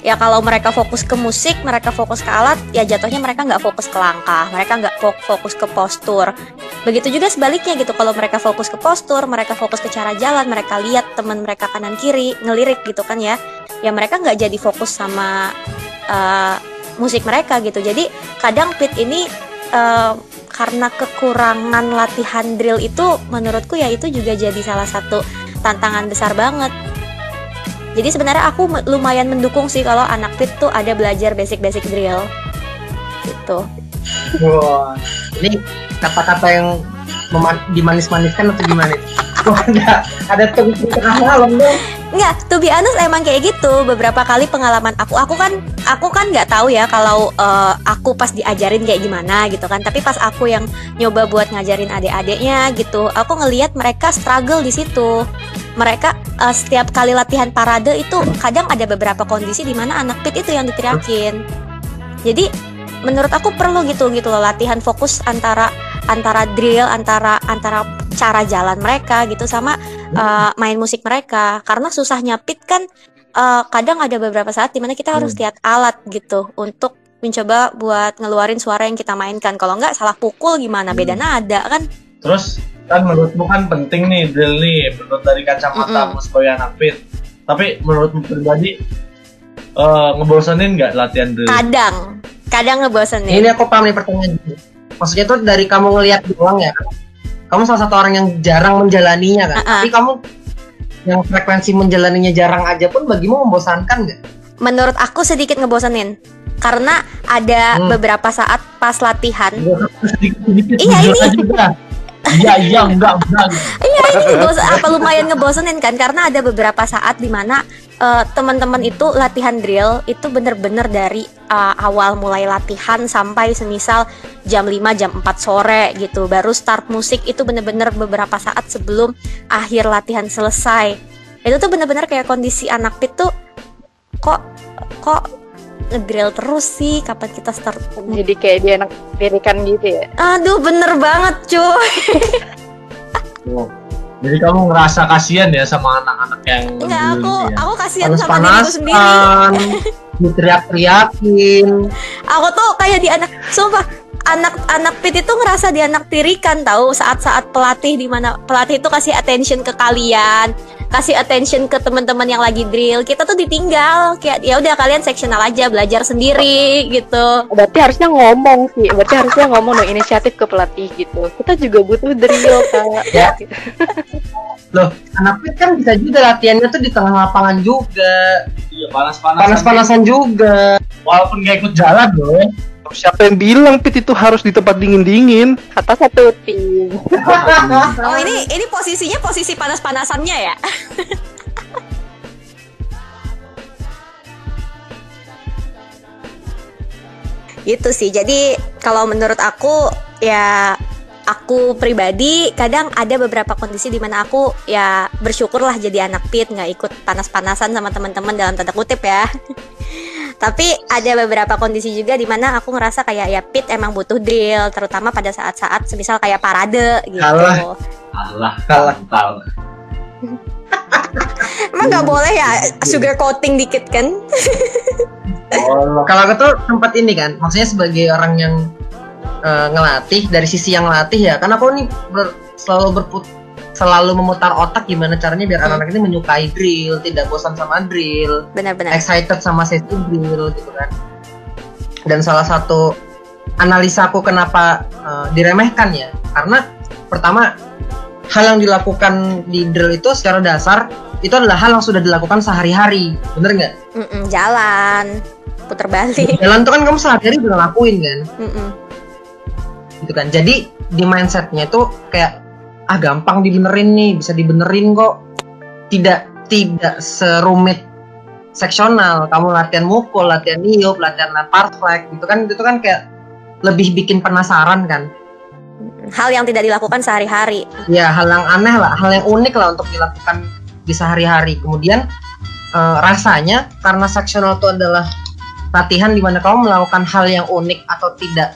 Ya kalau mereka fokus ke musik, mereka fokus ke alat, ya jatuhnya mereka nggak fokus ke langkah, mereka nggak fo- fokus ke postur. Begitu juga sebaliknya gitu, kalau mereka fokus ke postur, mereka fokus ke cara jalan, mereka lihat teman mereka kanan kiri ngelirik gitu kan ya, ya mereka nggak jadi fokus sama uh, musik mereka gitu. Jadi kadang pit ini uh, karena kekurangan latihan drill itu, menurutku ya itu juga jadi salah satu tantangan besar banget. Jadi sebenarnya aku lumayan mendukung sih kalau anak pit tuh ada belajar basic-basic drill gitu. Wah, ini kata-kata yang dimanis-maniskan atau gimana? Wah, ada ada tengah malam dong. Nggak, to be honest emang kayak gitu. Beberapa kali pengalaman aku, aku kan aku kan nggak tahu ya kalau eh, aku pas diajarin kayak gimana gitu kan. Tapi pas aku yang nyoba buat ngajarin adik-adiknya gitu, aku ngelihat mereka struggle di situ. Mereka eh, setiap kali latihan parade itu kadang ada beberapa kondisi di mana anak pit itu yang diteriakin. Jadi menurut aku perlu gitu gitu loh latihan fokus antara antara drill antara antara cara jalan mereka gitu sama uh, main musik mereka. Karena susahnya pit kan uh, kadang ada beberapa saat di mana kita harus lihat alat gitu untuk mencoba buat ngeluarin suara yang kita mainkan. Kalau nggak salah pukul gimana beda nada kan. Terus kan menurutmu kan penting nih drill nih menurut dari kacamata Mm-mm. sebagai anak pit. Tapi menurutmu pribadi eh, ngebosenin nggak latihan drill? Kadang, kadang ngebosenin. Ini aku paham nih pertanyaan. Maksudnya tuh dari kamu ngelihat doang ya. Kamu salah satu orang yang jarang menjalaninya kan. Uh-uh. Tapi kamu yang frekuensi menjalaninya jarang aja pun bagimu membosankan nggak? Menurut aku sedikit ngebosenin. Karena ada Hmm. beberapa saat pas latihan, sedikit sedikit Iya, ini. iya iya enggak enggak Iya ini apa lumayan ngebosenin kan karena ada beberapa saat di mana eh, teman-teman itu latihan drill itu bener-bener dari eh, awal mulai latihan sampai semisal jam 5 jam 4 sore gitu. Baru start musik itu bener-bener beberapa saat sebelum akhir latihan selesai. Itu tuh bener-bener kayak kondisi anak pit tuh kok kok ngedrill terus sih? Kapan kita start Jadi kayak dia enak dirikan gitu ya. aduh bener banget cuy. Jadi kamu ngerasa kasihan ya sama anak-anak yang Enggak, aku ya? aku kasihan sama diriku sendiri. Diteriak-teriakin. Aku tuh kayak di anak, sumpah anak-anak pit itu ngerasa di anak tirikan tahu saat-saat pelatih di mana pelatih itu kasih attention ke kalian, kasih attention ke teman-teman yang lagi drill. Kita tuh ditinggal kayak ya udah kalian sectional aja belajar sendiri gitu. Berarti harusnya ngomong sih. Berarti harusnya ngomong dong inisiatif ke pelatih gitu. Kita juga butuh drill kak. Ya. Loh, anak pit kan bisa juga latihannya tuh di tengah lapangan juga. iya panas-panasan Panas-panasan juga. walaupun gak ikut jalan loh Siapa yang bilang pit itu harus di tempat dingin-dingin? Kata satu tim. Oh ini ini posisinya posisi panas-panasannya ya? gitu sih. Jadi kalau menurut aku ya aku pribadi kadang ada beberapa kondisi di mana aku ya bersyukurlah jadi anak pit nggak ikut panas-panasan sama teman-teman dalam tanda kutip ya. Tapi ada beberapa kondisi juga di mana aku ngerasa kayak ya pit emang butuh drill, terutama pada saat-saat semisal kayak parade gitu. Kalah. Allah Kalah. kalah Emang nggak boleh ya sugar coating dikit kan? Allah Kalau aku tuh tempat ini kan, maksudnya sebagai orang yang eh, ngelatih dari sisi yang ngelatih ya, karena aku nih ber- selalu berput selalu memutar otak gimana caranya biar Hmm. anak-anak ini menyukai drill, tidak bosan sama drill, Benar-benar. excited sama sesi drill gitu kan. Dan salah satu analisa aku kenapa eh, diremehkan ya, karena pertama hal yang dilakukan di drill itu secara dasar itu adalah hal yang sudah dilakukan sehari-hari, bener nggak? Jalan, puter balik. Jalan tuh kan kamu sehari-hari udah ngelakuin kan, Mm-mm. gitu kan. Jadi di mindsetnya itu kayak ah gampang dibenerin nih, bisa dibenerin kok. Tidak tidak serumit seksional. Kamu latihan mukul, latihan niup, latihan lempar flag, gitu kan. Itu kan kayak lebih bikin penasaran kan. Hal yang tidak dilakukan sehari-hari. ya hal yang aneh lah, hal yang unik lah untuk dilakukan di sehari-hari. Kemudian eh, rasanya karena seksional itu adalah latihan di mana kamu melakukan hal yang unik atau tidak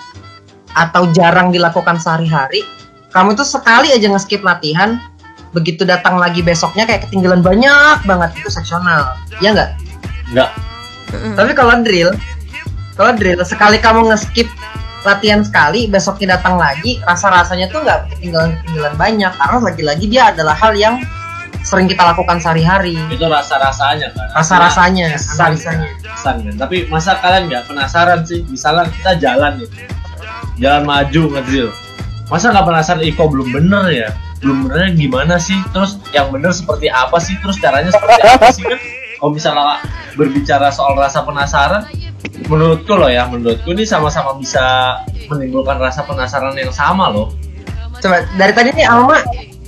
atau jarang dilakukan sehari-hari, kamu tuh sekali aja nge-skip latihan, begitu datang lagi besoknya kayak ketinggalan banyak banget itu seksional. Ya nggak? enggak Mm-mm. Tapi kalau drill, kalau drill sekali kamu nge-skip latihan sekali, besoknya datang lagi, rasa-rasanya tuh nggak ketinggalan-ketinggalan banyak karena lagi-lagi dia adalah hal yang sering kita lakukan sehari-hari. itu rasa-rasanya kan Rasa-rasanya, kesan, analisanya. kesan kan tapi masa kalian nggak penasaran sih misalnya kita jalan nih jalan maju ngedrill masa nggak penasaran? Iko belum bener ya? Belum benernya gimana sih? Terus yang bener seperti apa sih? Terus caranya seperti apa sih kan? Kalau misalnya berbicara soal rasa penasaran menurutku loh ya menurutku ini sama-sama bisa menimbulkan rasa penasaran yang sama loh. Coba dari tadi nih Alma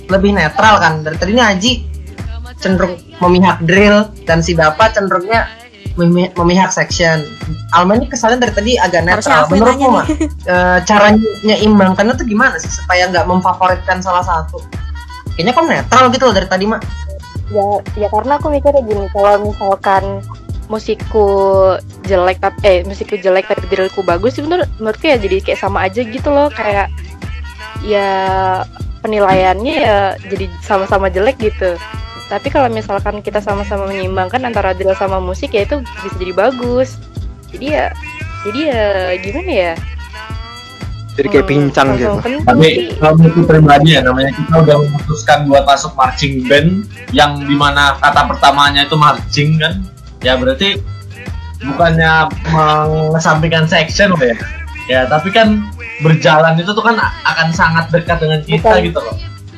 lebih netral kan. Dari tadi nih Haji cenderung memihak drill dan si Bapak cenderungnya memi- memihak section. Alma ini kesannya dari tadi agak netral. Menurutmu mah eh, caranya menyeimbangkannya tuh gimana sih supaya nggak memfavoritkan salah satu? Kayaknya kok netral gitu loh dari tadi mak. Ya, ya karena aku mikirnya gini, kalau misalkan musikku jelek tapi eh musikku jelek tapi drillku bagus sih menurut menurutku ya jadi kayak sama aja gitu loh kayak ya penilaiannya ya jadi sama-sama jelek gitu. Tapi kalau misalkan kita sama-sama menyeimbangkan antara drill sama musik ya itu bisa jadi bagus. Jadi ya jadi ya gimana ya? jadi kayak Hmm, pincang sama-sama gitu Tapi kalau menurut pribadi ya namanya kita udah memutuskan buat masuk marching band yang di mana kata pertamanya itu marching kan, ya berarti bukannya mengesampingkan section ya. Ya tapi kan berjalan itu tuh kan akan sangat dekat dengan kita Betul. gitu loh.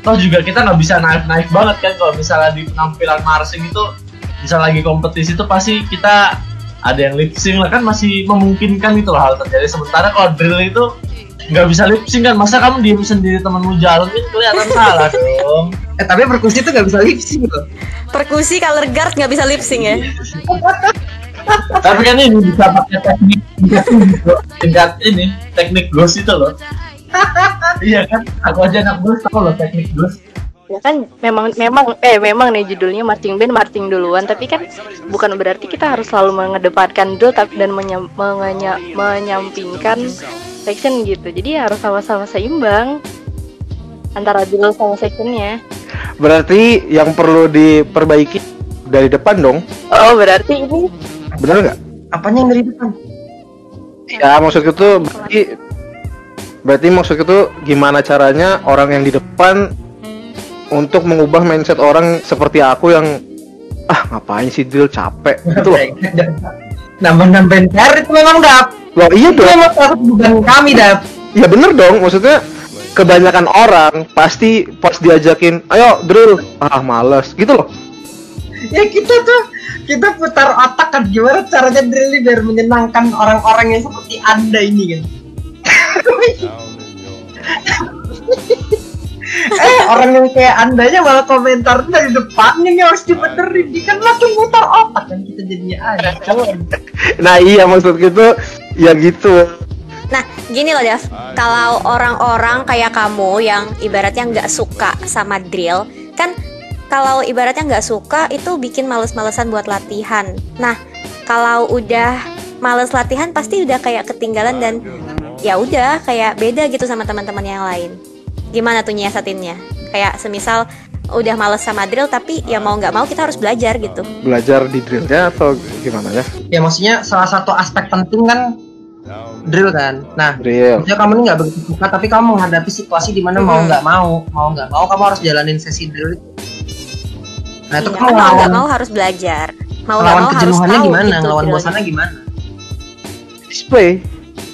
Toh juga kita nggak bisa naik-naik banget kan kalau misalnya di penampilan marching itu bisa lagi kompetisi itu pasti kita ada yang lip sync lah kan masih memungkinkan gitu loh hal terjadi sementara kalau drill itu nggak bisa lip sync kan masa kamu diem sendiri temenmu jalan kan kelihatan salah dong Eh tapi perkusi itu nggak bisa lip sync loh. Perkusi color guard nggak bisa lip sync ya. tapi kan ini bisa pakai teknik tingkat ini teknik ghost itu loh iya kan? Aku aja anak ghost tahu loh teknik ghost ya kan memang memang eh memang nih judulnya marching band marching duluan. Tapi kan bukan berarti kita harus selalu mengedepankan drill tapi dan menyam, mengenya- menyampingkan section gitu. Jadi harus sama-sama seimbang antara drill sama sectionnya. Berarti yang perlu diperbaiki dari depan dong? Oh berarti ini bener nggak? Apanya yang dari depan? ya maksudku tuh berarti berarti maksudku tuh gimana caranya orang yang di depan untuk mengubah mindset orang seperti aku yang ah ngapain sih drill capek. Gitu loh. Nambah-nambahin PR itu memang dap. loh iya dong memang beban kami dap. ya bener dong. Maksudnya kebanyakan orang pasti pas diajakin ayo drill. Ah males. Gitu loh. Ya kita tuh kita putar otak kan gimana caranya drill biar menyenangkan orang-orang yang seperti anda ini kan. eh orang yang kayak andanya malah komentar dari depan ini harus dibenerin Ini kan makin mutar otak kan kita jadinya ada nah iya maksud gitu ya gitu Nah, gini loh, Dev. Kalau orang-orang kayak kamu yang ibaratnya nggak suka sama drill, kan kalau ibaratnya nggak suka itu bikin males-malesan buat latihan. Nah, kalau udah males latihan pasti udah kayak ketinggalan dan ya udah kayak beda gitu sama teman-teman yang lain. Gimana tuh nyiasatinnya? Kayak semisal udah males sama drill tapi ya mau nggak mau kita harus belajar gitu. belajar di drillnya atau gimana ya ya maksudnya salah satu aspek penting kan drill kan nah drill Maksudnya kamu ini nggak begitu suka tapi kamu menghadapi situasi di mana mau Hmm. nggak mau mau nggak mau kamu harus jalanin sesi drill itu. Nah itu Iya, kamu mau nggak mau harus belajar. Mau nggak mau harus kejenuhannya tahu gimana, gitu ngelawan bosannya gimana? display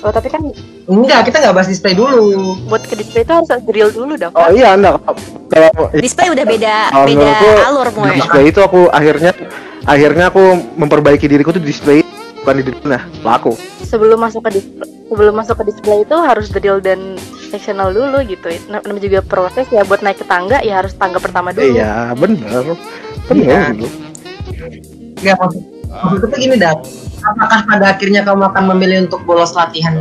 oh tapi kan Enggak, kita nggak bahas display dulu. buat ke display itu harus drill dulu dong oh iya anda kalau Display udah beda kalau beda menurutku, alur mulai. display itu aku akhirnya akhirnya aku memperbaiki diriku tuh di display bukan di drillnya laku sebelum masuk ke display sebelum masuk ke display itu harus drill dan sectional dulu gitu Nam- namanya juga proses ya buat naik ke tangga ya harus tangga pertama dulu iya bener Iya. bener gitu. Enggak maksud maksudku tuh gini dah. Apakah pada akhirnya kamu akan memilih untuk bolos latihan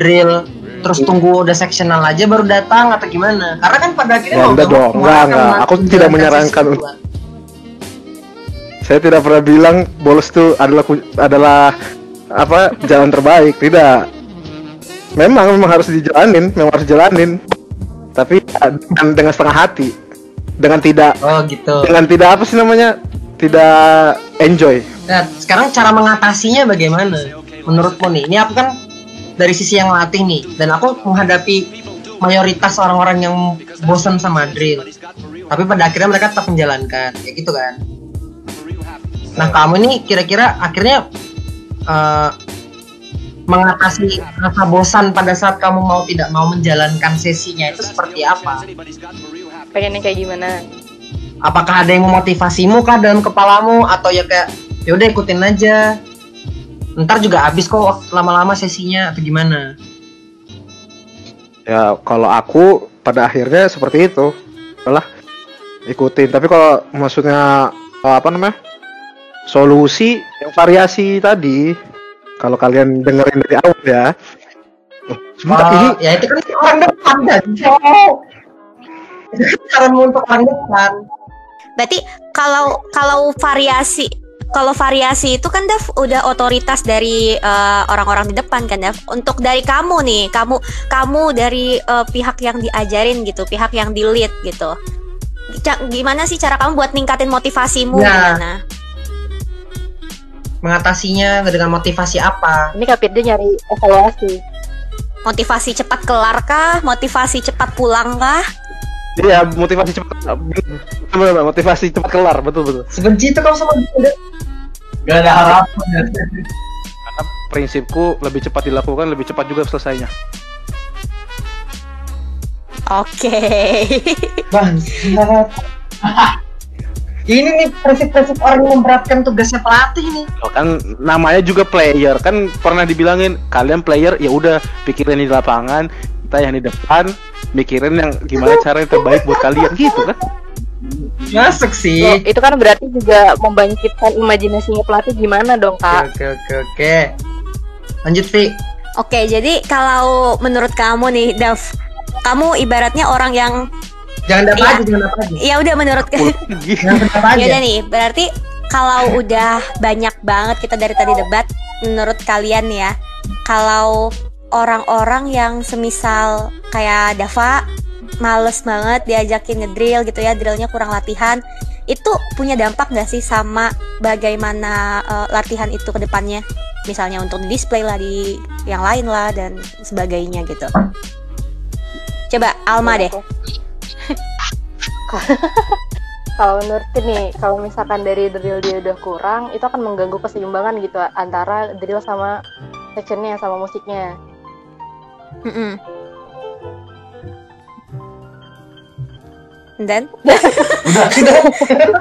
drill terus tunggu udah sectional aja baru datang atau gimana? Karena kan pada akhirnya Ya, enggak dong, enggak, enggak. Aku tidak menyarankan. saya tidak pernah bilang bolos tuh adalah adalah apa jalan terbaik. Tidak. Memang memang harus dijalanin memang harus dijalanin. Tapi ya, dengan, dengan setengah hati. Dengan tidak Oh gitu. dengan tidak apa sih namanya? Tidak enjoy Nah, sekarang cara mengatasinya bagaimana? Menurutmu nih, ini aku kan dari sisi yang latih nih, dan aku menghadapi mayoritas orang-orang yang bosan sama drill. Tapi pada akhirnya mereka tetap menjalankan, ya gitu kan? Nah, kamu ini kira-kira akhirnya eh, mengatasi rasa bosan pada saat kamu mau tidak mau menjalankan sesinya itu seperti apa? pengen yang kayak gimana Apakah ada yang memotivasimu kah dalam kepalamu atau ya kayak ya udah ikutin aja. Ntar juga habis kok lama-lama sesinya atau gimana? ya kalau aku pada akhirnya seperti itu adalah ikutin tapi kalau maksudnya eh, apa namanya solusi yang variasi tadi kalau kalian dengerin dari awal ya Oh, sebentar ini ya itu kan orang depan dan cowok. Itu kan saranmu untuk orang depan. Berarti kalau kalau variasi kalau variasi itu kan Dev udah otoritas dari eh, orang-orang di depan kan Dev. Untuk dari kamu nih, kamu kamu dari eh, pihak yang diajarin gitu, pihak yang di lead gitu. Ca- Gimana sih cara kamu buat ningkatin motivasimu Ya. gimana? Mengatasinya dengan motivasi apa? ini kapit dia nyari evaluasi Motivasi cepat kelar kah? Motivasi cepat pulang kah? Iya, motivasi cepat betul, motivasi cepat kelar, betul betul. Sebenci itu kamu sama dia. Gak ada harapan ya. Karena prinsipku lebih cepat dilakukan, lebih cepat juga selesainya. Oke. Bangsat. Ini nih prinsip-prinsip orang yang memberatkan tugasnya pelatih nih. Loh, kan namanya juga player kan pernah dibilangin kalian player ya udah pikirin di lapangan kita yang di depan mikirin yang gimana cara yang terbaik buat kalian gitu kan Masuk sih. Oh, itu kan berarti juga membangkitkan imajinasinya pelatih gimana dong Oke kak? oke oke oke. Lanjut Vi. Oke, jadi kalau menurut kamu nih, Dav, kamu ibaratnya orang yang Jangan dapat Iya. aja, jangan dapat aja. ya udah menurut. Jangan dapat aja. Ya udah nih, berarti kalau udah banyak banget kita dari tadi debat, menurut kalian ya, kalau orang-orang yang semisal kayak Dava males banget diajakin ngedrill gitu ya, drillnya kurang latihan, itu punya dampak nggak sih sama bagaimana eh, latihan itu ke depannya? Misalnya untuk di display lah di yang lain lah dan sebagainya gitu. Coba Alma deh. Kalau menurutku nih, kalau misalkan dari drill dia udah kurang, itu akan mengganggu keseimbangan gitu antara drill sama sectionnya sama musiknya. Mm-mm. Dan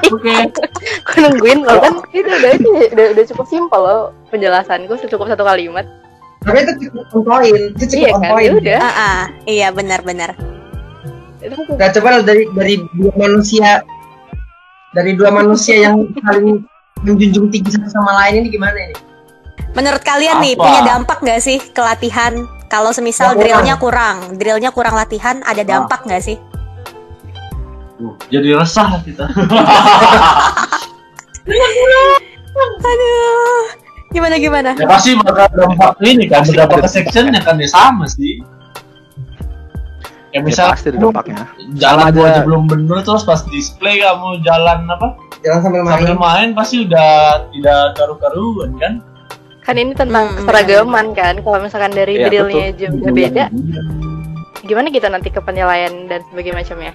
Oke. Aku nungguin loh kan itu udah, udah udah cukup simpel loh penjelasanku cukup satu kalimat. Tapi itu cukup on point. Itu cukup Iya on kan, point. ya udah. ah, ah, iya benar-benar. Itu kan Gak coba dari dari dua manusia dari dua manusia yang saling menjunjung tinggi satu sama lain ini gimana ini? Menurut kalian nih Apa? punya dampak nggak sih ke latihan? Kalau semisal Ya, kurang. drillnya kurang, drillnya kurang latihan, ada dampak nggak sih? Jadi resah kita. Aduh, gimana gimana? ya pasti bakal dampak ini kan, berdampak ke sectionnya kan ya sama sih. Kayak Ya, misal pasti ada dampaknya. jalan aja. aja belum bener terus pas display kamu jalan apa Jangan sambil main. sambil main pasti udah tidak karu-karuan kan kan ini tentang Hmm, keseragaman kan. Kalau misalkan dari Iya, drillnya juga beda, gimana kita nanti ke penilaian dan sebagainya macamnya?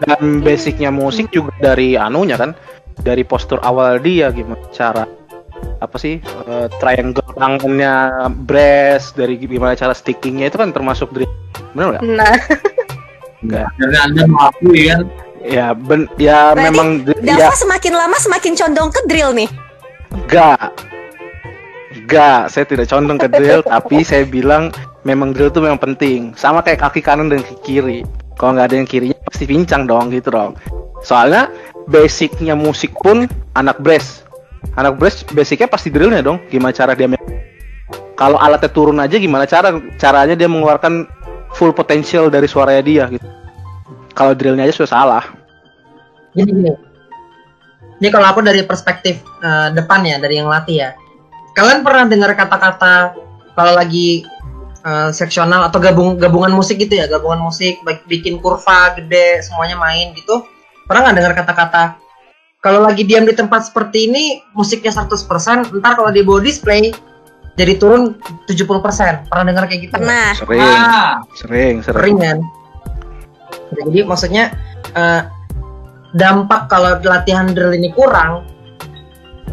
Dan basicnya musik juga dari anunya kan, dari postur awal dia gimana cara apa sih eh, triangle tangannya, breast, dari gimana cara stickingnya itu kan termasuk drill. Benar nggak? Nah, Enggak. jadi anda mengakui kan Ya ben, ya Berarti memang ya Dava semakin lama semakin condong ke drill nih. enggak. Enggak, saya tidak condong ke drill, tapi saya bilang memang drill itu memang penting. Sama kayak kaki kanan dan kaki kiri. Kalau nggak ada yang kirinya pasti pincang dong gitu dong. Soalnya basicnya musik pun anak brass. Anak brass basicnya pasti drillnya dong. Gimana cara dia kalau alatnya turun aja gimana cara caranya dia mengeluarkan full potensial dari suaranya dia gitu. Kalau drillnya aja sudah salah. Jadi gini. Ini kalau aku dari perspektif eh, depan ya, dari yang latih ya. Kalian pernah dengar kata-kata kalau lagi eh, seksional atau gabung gabungan musik gitu ya, gabungan musik baik bikin kurva gede semuanya main gitu. Pernah nggak dengar kata-kata kalau lagi diam di tempat seperti ini musiknya 100%, ntar kalau dibawa display jadi turun 70%. Pernah dengar kayak gitu? Pernah. Sering, ah sering, sering. sering kan jadi maksudnya eh, dampak kalau latihan drill ini kurang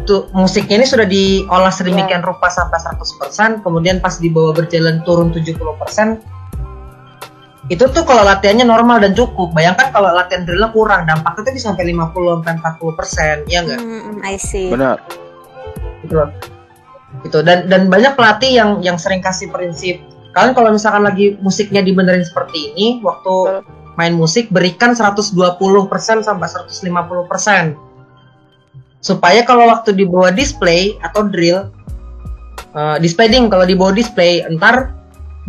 tuh musiknya ini sudah diolah sedemikian rupa sampai 100% kemudian pas dibawa berjalan turun 70% itu tuh kalau latihannya normal dan cukup. Bayangkan kalau latihan drillnya kurang dampaknya tuh bisa sampai 50 sampai 40% ya enggak Hmm, I see. Benar. gitu loh. Gitu. Dan dan banyak pelatih yang yang sering kasih prinsip kalian kalau misalkan lagi musiknya dibenerin seperti ini waktu main musik berikan 120% sampai 150% supaya kalau waktu dibawa display atau drill eh, display ding kalau dibawa display entar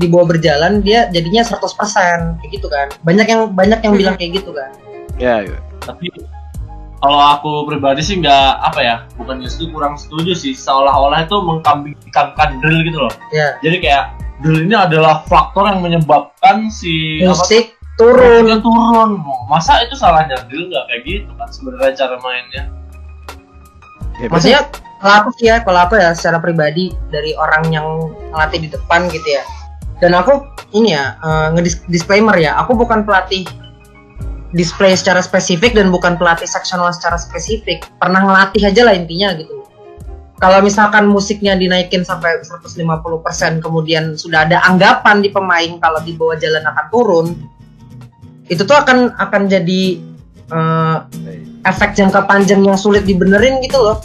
dibawa berjalan dia jadinya 100% kayak gitu kan. Banyak yang banyak yang bilang kayak gitu kan. Ya, ya. tapi kalau aku pribadi sih nggak apa ya bukannya setuju kurang setuju sih. Seolah-olah itu mengkambing hitamkan drill gitu loh. Ya. Jadi kayak drill ini adalah faktor yang menyebabkan si apa musik turun. Musiknya turun. Masa itu salahnya drill nggak kayak gitu kan sebenarnya cara mainnya Ya, maksudnya kalau aku sih ya kalau aku ya secara pribadi dari orang yang ngelatih di depan gitu ya. Dan aku ini ya eh, ngedis- disclaimer ya aku bukan pelatih display secara spesifik dan bukan pelatih seksional secara spesifik. Pernah ngelatih aja lah intinya gitu. Kalau misalkan musiknya dinaikin sampai 150% kemudian sudah ada anggapan di pemain kalau di bawah jalan akan turun itu tuh akan akan jadi eh, efek jangka panjang yang sulit dibenerin gitu loh.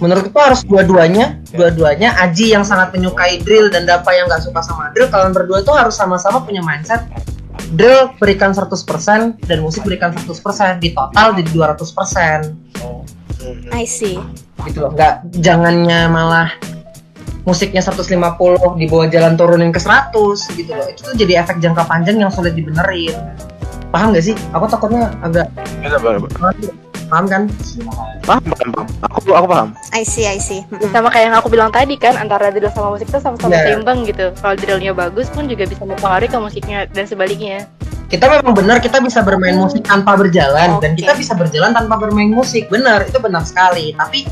Menurutku harus dua-duanya. Dua-duanya Aji yang sangat menyukai drill dan Dapa yang nggak suka sama drill. Kalian berdua itu harus sama-sama punya mindset. Drill berikan 100% dan musik berikan 100% di total jadi 200% I see. gitu loh. Nggak jangannya malah musiknya 150 di bawah jalan turunin ke 100 gitu loh. Itu tuh jadi efek jangka panjang yang sulit dibenerin paham gak sih aku takutnya agak Bisa, Bang. paham kan Paham, paham, paham. Aku, aku paham. I see, I see. Sama kayak yang aku bilang tadi kan antara drill sama musik itu sama-sama Iya. seimbang gitu kalau drillnya bagus pun juga bisa mempengaruhi ke musiknya dan sebaliknya kita memang benar kita bisa bermain musik tanpa berjalan dan Oke. kita bisa berjalan tanpa bermain musik benar itu benar sekali tapi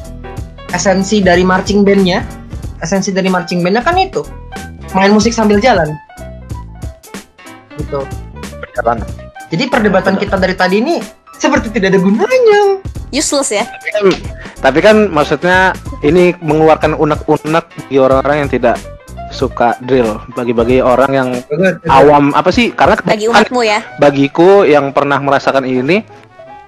esensi dari marching bandnya esensi dari marching bandnya kan itu main musik sambil jalan gitu Berjalan. Jadi perdebatan kita dari tadi ini seperti tidak ada gunanya Useless ya. Tapi kan, tapi kan maksudnya ini mengeluarkan unek-unek bagi orang-orang yang tidak suka drill. Bagi-bagi orang yang awam apa sih? Karena Bagi kebanyakan- umatmu ya. bagiku yang pernah merasakan ini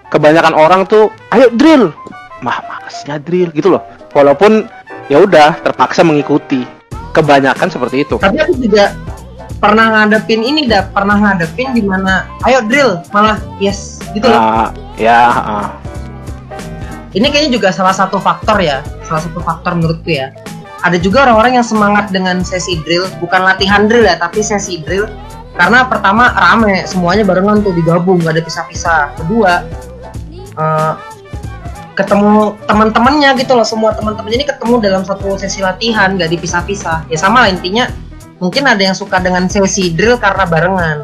kebanyakan orang tuh ayo drill mah masnya drill gitu loh walaupun ya udah terpaksa mengikuti kebanyakan seperti itu tapi aku juga pernah ngadepin ini dah pernah ngadepin di mana? Ayo drill. Malah yes. Gitu loh. Ah, ya ah. ini kayaknya juga salah satu faktor ya. Salah satu faktor menurutku ya. Ada juga orang-orang yang semangat dengan sesi drill. Bukan latihan drill ya tapi sesi drill. Karena pertama rame. Semuanya barengan tuh digabung. Gak ada pisah-pisah. Kedua eh, ketemu teman-temannya gitu loh. Semua teman-temannya ini ketemu dalam satu sesi latihan. Gak dipisah-pisah. Ya sama lah intinya mungkin ada yang suka dengan sesi drill karena barengan.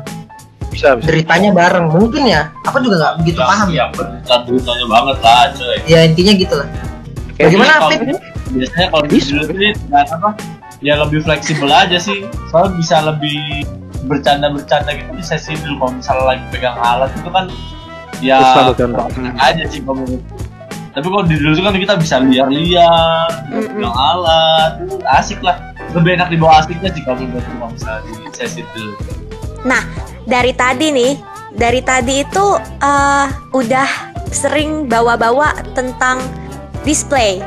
Bisa bisa. Deritanya bareng mungkin ya. Aku juga nggak begitu paham. ya ya berita beritanya banget lah coy. Ya intinya gitu lah. Bagaimana Kalau- Fit? biasanya kalau di dulu ini dan apa ya lebih fleksibel aja sih. Soalnya bisa lebih bercanda-bercanda gitu. Di sesi dulu kalau misalnya lagi pegang alat itu kan ya aja sih kalau tapi kalau di dulu itu kan kita bisa liar-liar pegang alat asik lah lebih enak dibawa asiknya sih kalau menurut kalau misalnya di sesi dulu Dari tadi nih, dari tadi itu eh, udah sering bawa-bawa tentang display.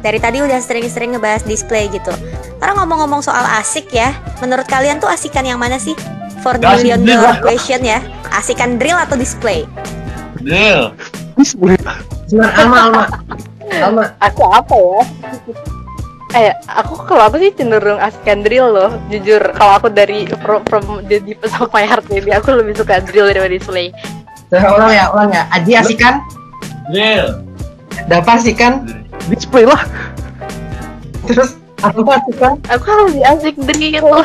Dari tadi udah sering-sering ngebahas display gitu. Karena ngomong-ngomong soal asik ya, menurut kalian tuh asikan yang mana sih? For the Gak million dollar question ya. Asikan drill atau display? drill Sebenarnya Alma Alma Alma aku apa ya eh aku kalau aku sih? Cenderung asikan drill loh jujur. Kalau aku dari from, from the deepest of my heart maybe aku lebih suka drill daripada display. Saya ulang ya ulang ya. Aji asikan drill. Dapa asikan display lah. Terus Alma asikan aku lebih asik drill.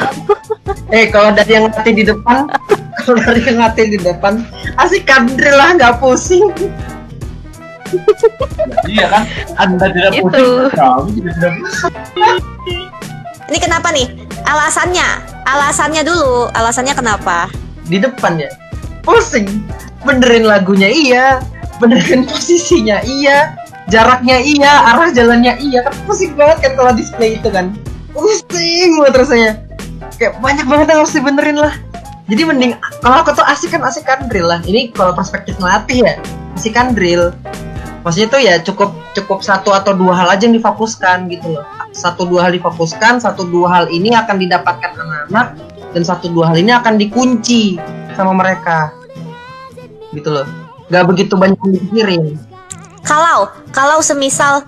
Eh kalau dari yang ngatih di depan kalau dari yang ngatih di depan asikan drill lah nggak pusing iya kan? Anda tidak Itu. pusing kami juga tidak pusing Ini kenapa nih? Alasannya, alasannya dulu, alasannya kenapa? di depan ya. Pusing. Benerin lagunya iya. Benerin posisinya iya. Jaraknya iya. Arah jalannya iya. Kan pusing banget kan kalau display itu kan. Pusing banget rasanya. Kayak banyak banget yang harus dibenerin lah. Jadi mending kalau aku tuh asik kan asik kan drill lah. Ini kalau perspektif ngelatih ya. Asik kan drill maksudnya tuh ya cukup cukup satu atau dua hal aja yang difokuskan gitu loh. Satu dua hal difokuskan satu dua hal ini akan didapatkan anak-anak dan satu dua hal ini akan dikunci sama mereka. Gitu loh. Nggak begitu banyak yang dipikirin. Kalau kalau semisal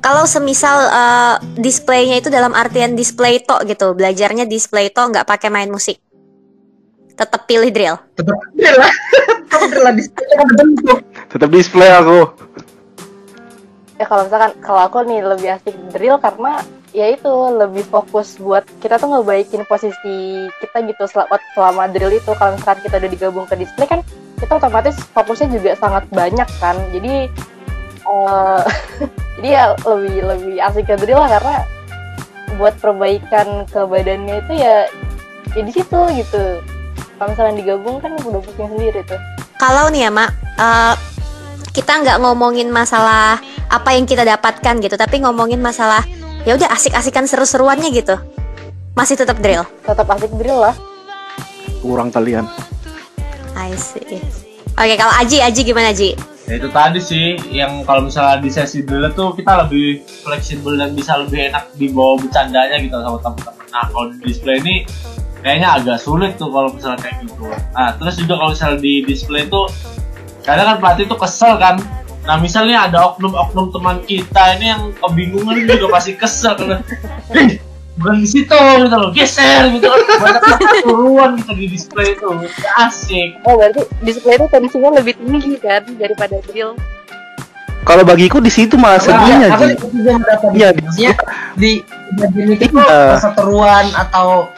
kalau semisal eh, displaynya itu dalam artian display tok gitu, belajarnya display tok nggak pakai main musik. Tetap pilih drill. tetap drill lah. Tetap drill lah display. bentuk tetap display aku. Ya kalau misalkan kalau aku nih lebih asik drill karena ya itu lebih fokus buat kita tuh ngebaikin posisi kita gitu selama, selama drill itu. Kalau misalkan kita udah digabung ke display kan kita otomatis fokusnya juga sangat banyak kan. Jadi eh, jadi ya lebih lebih asik ke drill lah karena buat perbaikan ke badannya itu ya ya di situ gitu. Kalau misalnya digabung kan udah pusing sendiri tuh. Kalau nih ya, Mak, eh, kita nggak ngomongin masalah apa yang kita dapatkan gitu, tapi ngomongin masalah ya udah asik-asikan seru-seruannya gitu. Masih tetap drill. tetap asik drill lah kurang kalian I see. Oke, kalau Aji, Aji gimana Aji? Ya itu tadi sih yang kalau misalnya di sesi dulu tuh kita lebih fleksibel dan bisa lebih enak dibawa bercandanya gitu sama teman-teman. Nah kalau di display ini kayaknya agak sulit tuh kalau misalnya kayak gitu. Nah terus juga kalau misalnya di display tuh kadang kan pelatih tuh kesel kan. Nah misalnya ada oknum-oknum teman kita ini yang kebingungan gitu pasti kesel karena "Eh, bukan di situ gitu loh. Geser gitu kan. Banyak keseruan gitu di display itu. Asik. Oh berarti display itu tensinya lebih tinggi kan daripada drill? Kalau bagiku di situ malah sedihnya Ji. itu juga mendapat Iya, di- di bagian itu Iya. keseteruan atau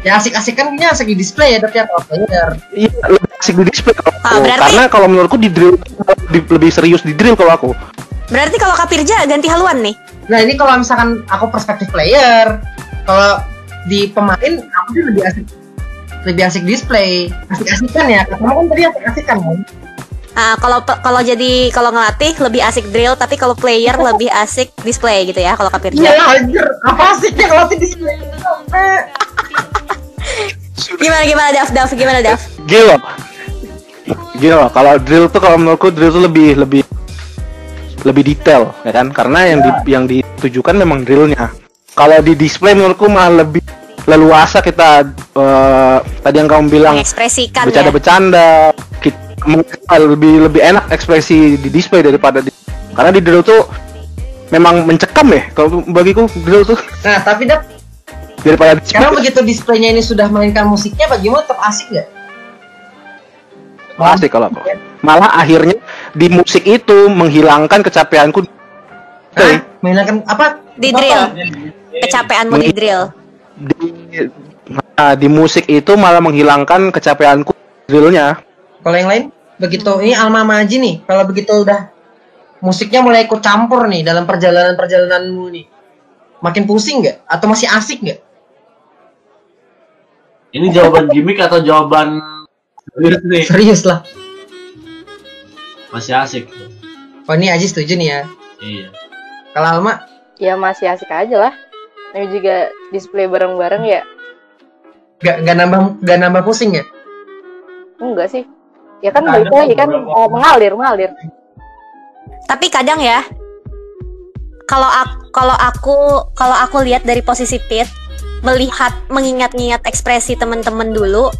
ya asik-asik kan punya asik di display ya tapi kalau player. Iya, asik di display kalau Ah, aku. berarti- Karena kalau menurutku di drill lebih, lebih serius di drill kalau aku. Berarti kalau Kapirja ganti haluan nih. nah ini kalau misalkan aku perspektif player kalau di pemain aku sih lebih asik lebih asik display asik-asikan ya kamu kan tadi asik-asikan kan Ah, kalau kalau jadi kalau ngelatih lebih asik drill, tapi kalau player lebih asik display gitu ya kalau Kapirja. iya anjir apa asiknya kalau di display Gimana gimana Dav, Dav gimana Dav? Gila. Gila, kalau drill tuh kalau menurutku drill tuh lebih lebih lebih detail ya kan karena yang di, yang ditujukan memang drillnya kalau di display menurutku malah lebih leluasa kita eh, tadi yang kamu bilang ya. bercanda-bercanda kita meng- lebih lebih enak ekspresi di display daripada di karena di drill tuh memang mencekam ya kalau bagiku drill tuh nah tapi dap daripada sekarang begitu displaynya ini sudah mainkan musiknya bagaimana tetap asik nggak Asik kalau aku. Malah akhirnya di musik itu menghilangkan kecapeanku. Hah? Mainkan apa? Di drill. Kecapeanmu di drill. Di, nah, di musik itu malah menghilangkan kecapeanku drillnya. Kalau yang lain begitu ini Alma Maji nih. Kalau begitu udah musiknya mulai ikut campur nih dalam perjalanan perjalananmu nih. Makin pusing nggak? Atau masih asik nggak? Ini jawaban gimmick atau jawaban serius nih? Serius lah. Masih asik. Oh ini Aji setuju nih ya. Iya. Kalau Alma, ya masih asik aja lah ini juga display bareng-bareng ya nggak nggak nambah nggak nambah pusing ya? enggak sih ya kan balik lagi kan eh, mengalir mengalir Tapi kadang ya kalau aku kalau aku kalau aku lihat dari posisi pit melihat mengingat-ingat ekspresi teman-teman dulu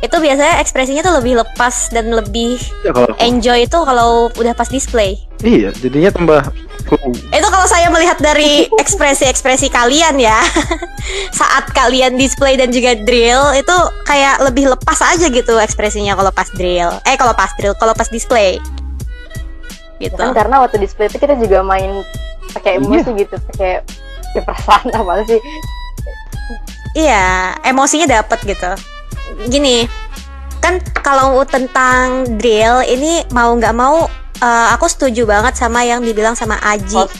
itu biasanya ekspresinya tuh lebih lepas dan lebih Ya kalau aku. enjoy itu kalau udah pas display. Iya, jadinya tambah. Itu kalau saya melihat dari ekspresi-ekspresi kalian ya. Saat kalian display dan juga drill itu kayak lebih lepas aja gitu ekspresinya kalau pas drill. Eh kalau pas drill, kalau pas display. Gitu. kan karena waktu display itu kita juga main pakai emosi gitu pakai pakai perasaan apa sih Iya, emosinya dapat gitu. Gini, kan kalau tentang drill ini mau nggak mau eh, aku setuju banget sama yang dibilang sama Aji. Oh.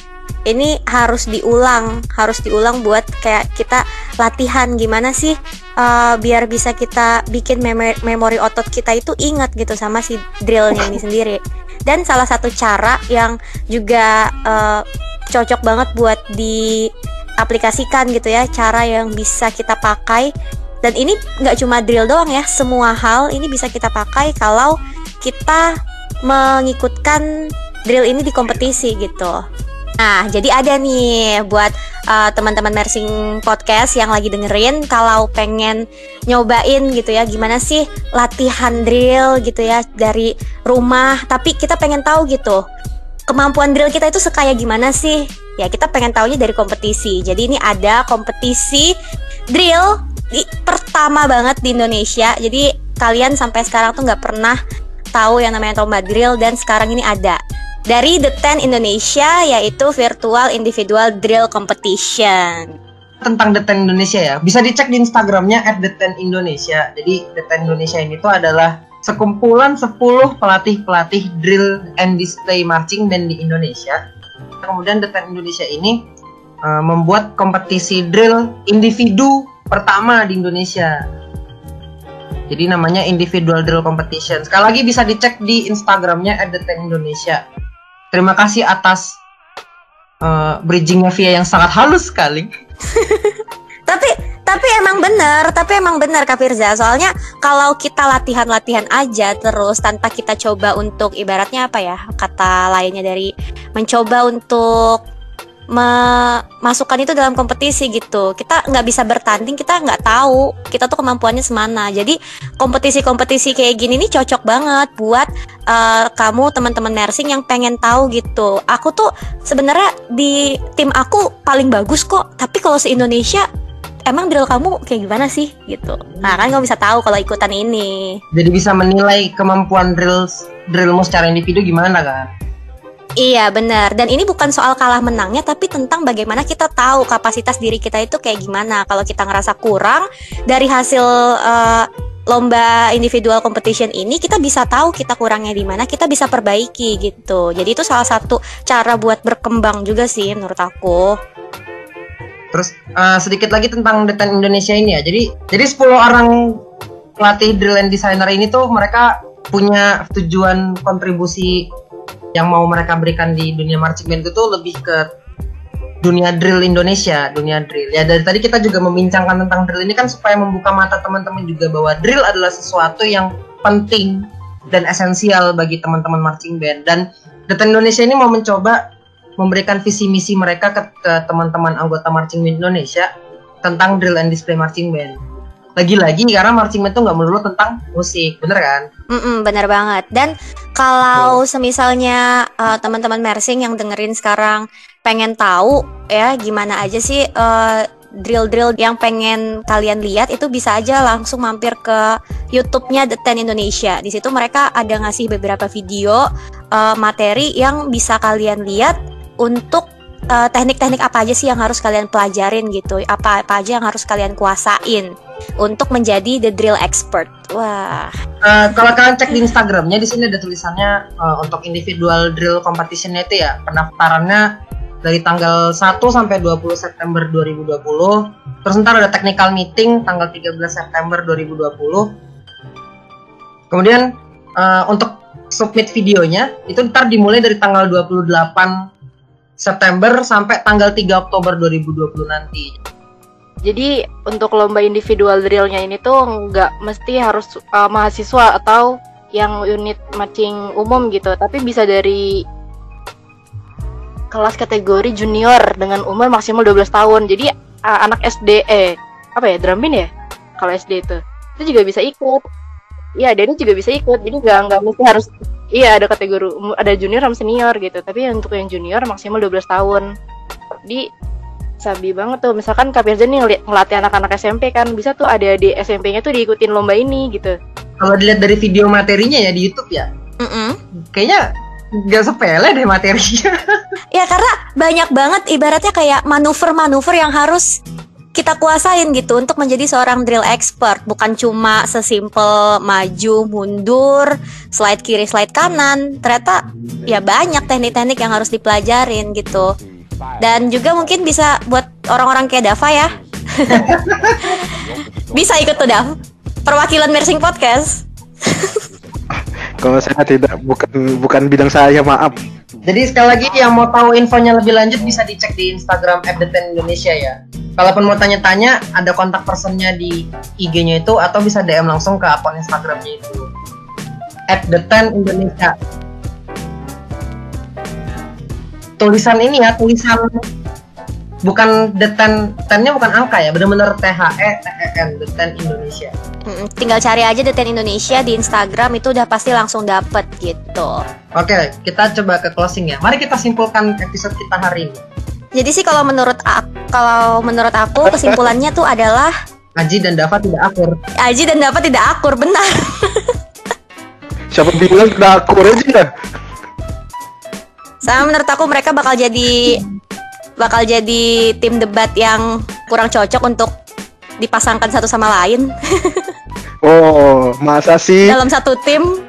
Ini harus diulang, harus diulang buat kayak kita latihan gimana sih eh, biar bisa kita bikin memori, memori otot kita itu ingat gitu sama si drillnya ini sendiri. Dan salah satu cara yang juga eh, cocok banget buat diaplikasikan gitu ya, cara yang bisa kita pakai dan ini nggak cuma drill doang ya, semua hal ini bisa kita pakai kalau kita mengikutkan drill ini di kompetisi gitu. Nah, jadi ada nih buat uh, teman-teman Mersing Podcast yang lagi dengerin kalau pengen nyobain gitu ya gimana sih latihan drill gitu ya dari rumah, tapi kita pengen tahu gitu kemampuan drill kita itu sekaya gimana sih? Ya kita pengen tahunya dari kompetisi. Jadi ini ada kompetisi drill di pertama banget di Indonesia. Jadi kalian sampai sekarang tuh nggak pernah tahu yang namanya lomba drill dan sekarang ini ada dari The Ten Indonesia yaitu Virtual Individual Drill Competition. tentang The Ten Indonesia ya. Bisa dicek di Instagramnya at The Ten Indonesia. Jadi The Ten Indonesia ini tuh adalah sekumpulan 10 pelatih-pelatih drill and display marching band di Indonesia. Kemudian The Ten Indonesia ini uh, membuat kompetisi drill individu pertama di Indonesia. Jadi namanya individual drill competition. Sekali lagi bisa dicek di Instagramnya Indonesia. Terima kasih atas uh, bridgingnya via yang sangat halus sekali. tapi tapi emang benar, tapi emang benar Kak Firza. Soalnya kalau kita latihan-latihan aja terus tanpa kita coba untuk ibaratnya apa ya kata lainnya dari mencoba untuk memasukkan itu dalam kompetisi gitu. Kita nggak bisa bertanding kita nggak tahu kita tuh kemampuannya semana. Jadi kompetisi-kompetisi kayak gini nih cocok banget buat uh, kamu teman-teman nursing yang pengen tahu gitu. Aku tuh sebenarnya di tim aku paling bagus kok. Tapi kalau se Indonesia emang drill kamu kayak gimana sih gitu? Nah kan kamu bisa tahu kalau ikutan ini. Jadi bisa menilai kemampuan drill drillmu secara individu gimana kan Iya benar. Dan ini bukan soal kalah menangnya tapi tentang bagaimana kita tahu kapasitas diri kita itu kayak gimana. Kalau kita ngerasa kurang dari hasil uh, lomba individual competition ini kita bisa tahu kita kurangnya di mana kita bisa perbaiki gitu. Jadi itu salah satu cara buat berkembang juga sih menurut aku. Terus uh, sedikit lagi tentang Detan Indonesia ini ya. Jadi jadi 10 orang pelatih drill and designer ini tuh mereka punya tujuan kontribusi yang mau mereka berikan di dunia marching band itu lebih ke dunia drill Indonesia, dunia drill. Ya dari tadi kita juga membincangkan tentang drill ini kan supaya membuka mata teman-teman juga bahwa drill adalah sesuatu yang penting dan esensial bagi teman-teman marching band. Dan Data Indonesia ini mau mencoba memberikan visi misi mereka ke, teman-teman anggota marching band Indonesia tentang drill and display marching band lagi-lagi karena marching band itu nggak melulu tentang musik bener kan? Mm-mm, bener banget. Dan kalau semisalnya uh, teman-teman marching yang dengerin sekarang pengen tahu ya gimana aja sih uh, drill-drill yang pengen kalian lihat itu bisa aja langsung mampir ke YouTube-nya The Ten Indonesia. Di situ mereka ada ngasih beberapa video uh, materi yang bisa kalian lihat untuk teknik-teknik uh, apa aja sih yang harus kalian pelajarin gitu, apa apa aja yang harus kalian kuasain untuk menjadi the drill expert. Wah. Uh, kalau kalian cek di Instagramnya di sini ada tulisannya uh, untuk individual drill competitionnya itu ya pendaftarannya dari tanggal 1 sampai 20 September 2020. Terus ntar ada technical meeting tanggal 13 September 2020. Kemudian uh, untuk submit videonya itu ntar dimulai dari tanggal 28 September sampai tanggal 3 Oktober 2020 nanti. Jadi untuk lomba individual drillnya ini tuh nggak mesti harus uh, mahasiswa atau yang unit matching umum gitu, tapi bisa dari kelas kategori junior dengan umur maksimal 12 tahun. Jadi uh, anak SD eh apa ya drumbin ya kalau SD itu itu juga bisa ikut. Iya, dia juga bisa ikut. Jadi nggak nggak mesti harus iya ada kategori ada junior sama senior gitu. Tapi untuk yang junior maksimal 12 tahun. Di sabi banget tuh misalkan Kak Firza nih ngelatih anak-anak SMP kan bisa tuh ada di SMP-nya tuh diikutin lomba ini gitu kalau dilihat dari video materinya ya di YouTube ya mm -mm. kayaknya gak sepele deh materinya ya karena banyak banget ibaratnya kayak manuver-manuver yang harus kita kuasain gitu untuk menjadi seorang drill expert bukan cuma sesimpel maju mundur slide kiri slide kanan ternyata ya banyak teknik-teknik yang harus dipelajarin gitu dan juga mungkin bisa buat orang-orang kayak Dava ya. bisa ikut tuh Dav. Perwakilan Mersing Podcast. Kalau saya tidak bukan bukan bidang saya, maaf. Jadi sekali lagi yang mau tahu infonya lebih lanjut bisa dicek di Instagram @deten Indonesia ya. Kalaupun mau tanya-tanya, ada kontak personnya di IG-nya itu atau bisa DM langsung ke akun Instagramnya itu. @deten Indonesia. Tulisan ini ya tulisan bukan deten tennya bukan angka ya benar-benar T H E T E N deten Indonesia. Tinggal cari aja deten Indonesia di Instagram itu udah pasti langsung dapet gitu. Oke kita coba ke closing ya. Mari kita simpulkan episode kita hari ini. Jadi sih kalau menurut kalau menurut aku kesimpulannya tuh adalah Aji dan Dava tidak akur. Aji dan Dava tidak akur benar. Siapa bilang tidak akur aja? Sama menurut aku mereka bakal jadi bakal jadi tim debat yang kurang cocok untuk dipasangkan satu sama lain. oh, masa sih? Dalam satu tim.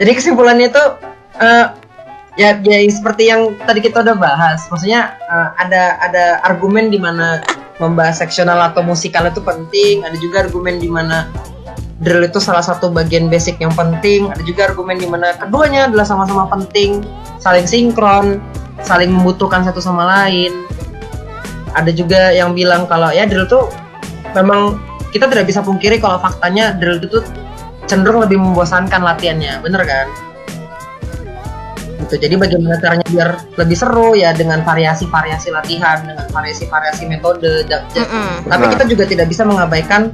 Jadi kesimpulannya itu uh, ya ya seperti yang tadi kita udah bahas maksudnya uh, ada ada argumen di mana membahas seksional atau musikal itu penting ada juga argumen di mana drill itu salah satu bagian basic yang penting ada juga argumen di mana keduanya adalah sama-sama penting saling sinkron saling membutuhkan satu sama lain ada juga yang bilang kalau ya drill tuh memang kita tidak bisa pungkiri kalau faktanya drill itu tuh cenderung lebih membosankan latihannya bener kan gitu jadi bagaimana caranya biar lebih seru ya dengan variasi-variasi latihan dengan variasi-variasi metode ja- Mm-mm. tapi Nah. kita juga tidak bisa mengabaikan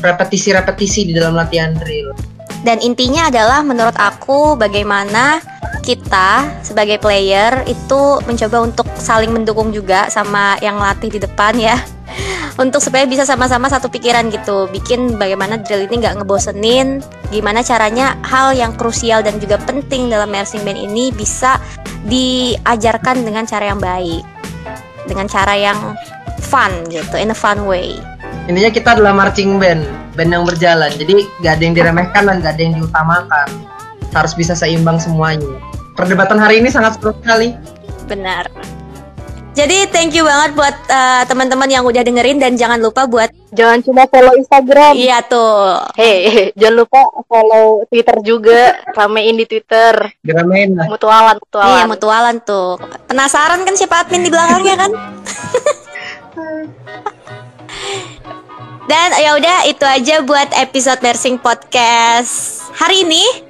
repetisi-repetisi di dalam latihan drill Dan intinya adalah menurut aku bagaimana kita sebagai player itu mencoba untuk saling mendukung juga sama yang latih di depan ya. Untuk supaya bisa sama-sama satu pikiran gitu, bikin bagaimana drill ini nggak ngebosenin, gimana caranya hal yang krusial dan juga penting dalam marching band ini bisa diajarkan dengan cara yang baik, dengan cara yang fun gitu, in a fun way. intinya kita adalah marching band band yang berjalan jadi gak ada yang diremehkan dan gak ada yang diutamakan harus bisa seimbang semuanya perdebatan hari ini sangat seru sekali Benar. Jadi thank you banget buat uh, teman-teman yang udah dengerin dan jangan lupa buat Jangan cuma follow Instagram. iya tuh. Hei, jangan lupa follow Twitter juga. Ramein di Twitter. diramein lah Mutualan, mutualan. Iya mutualan tuh. Penasaran kan siapa admin di belakangnya kan? Dan ya udah itu aja buat episode Mersing Podcast hari ini.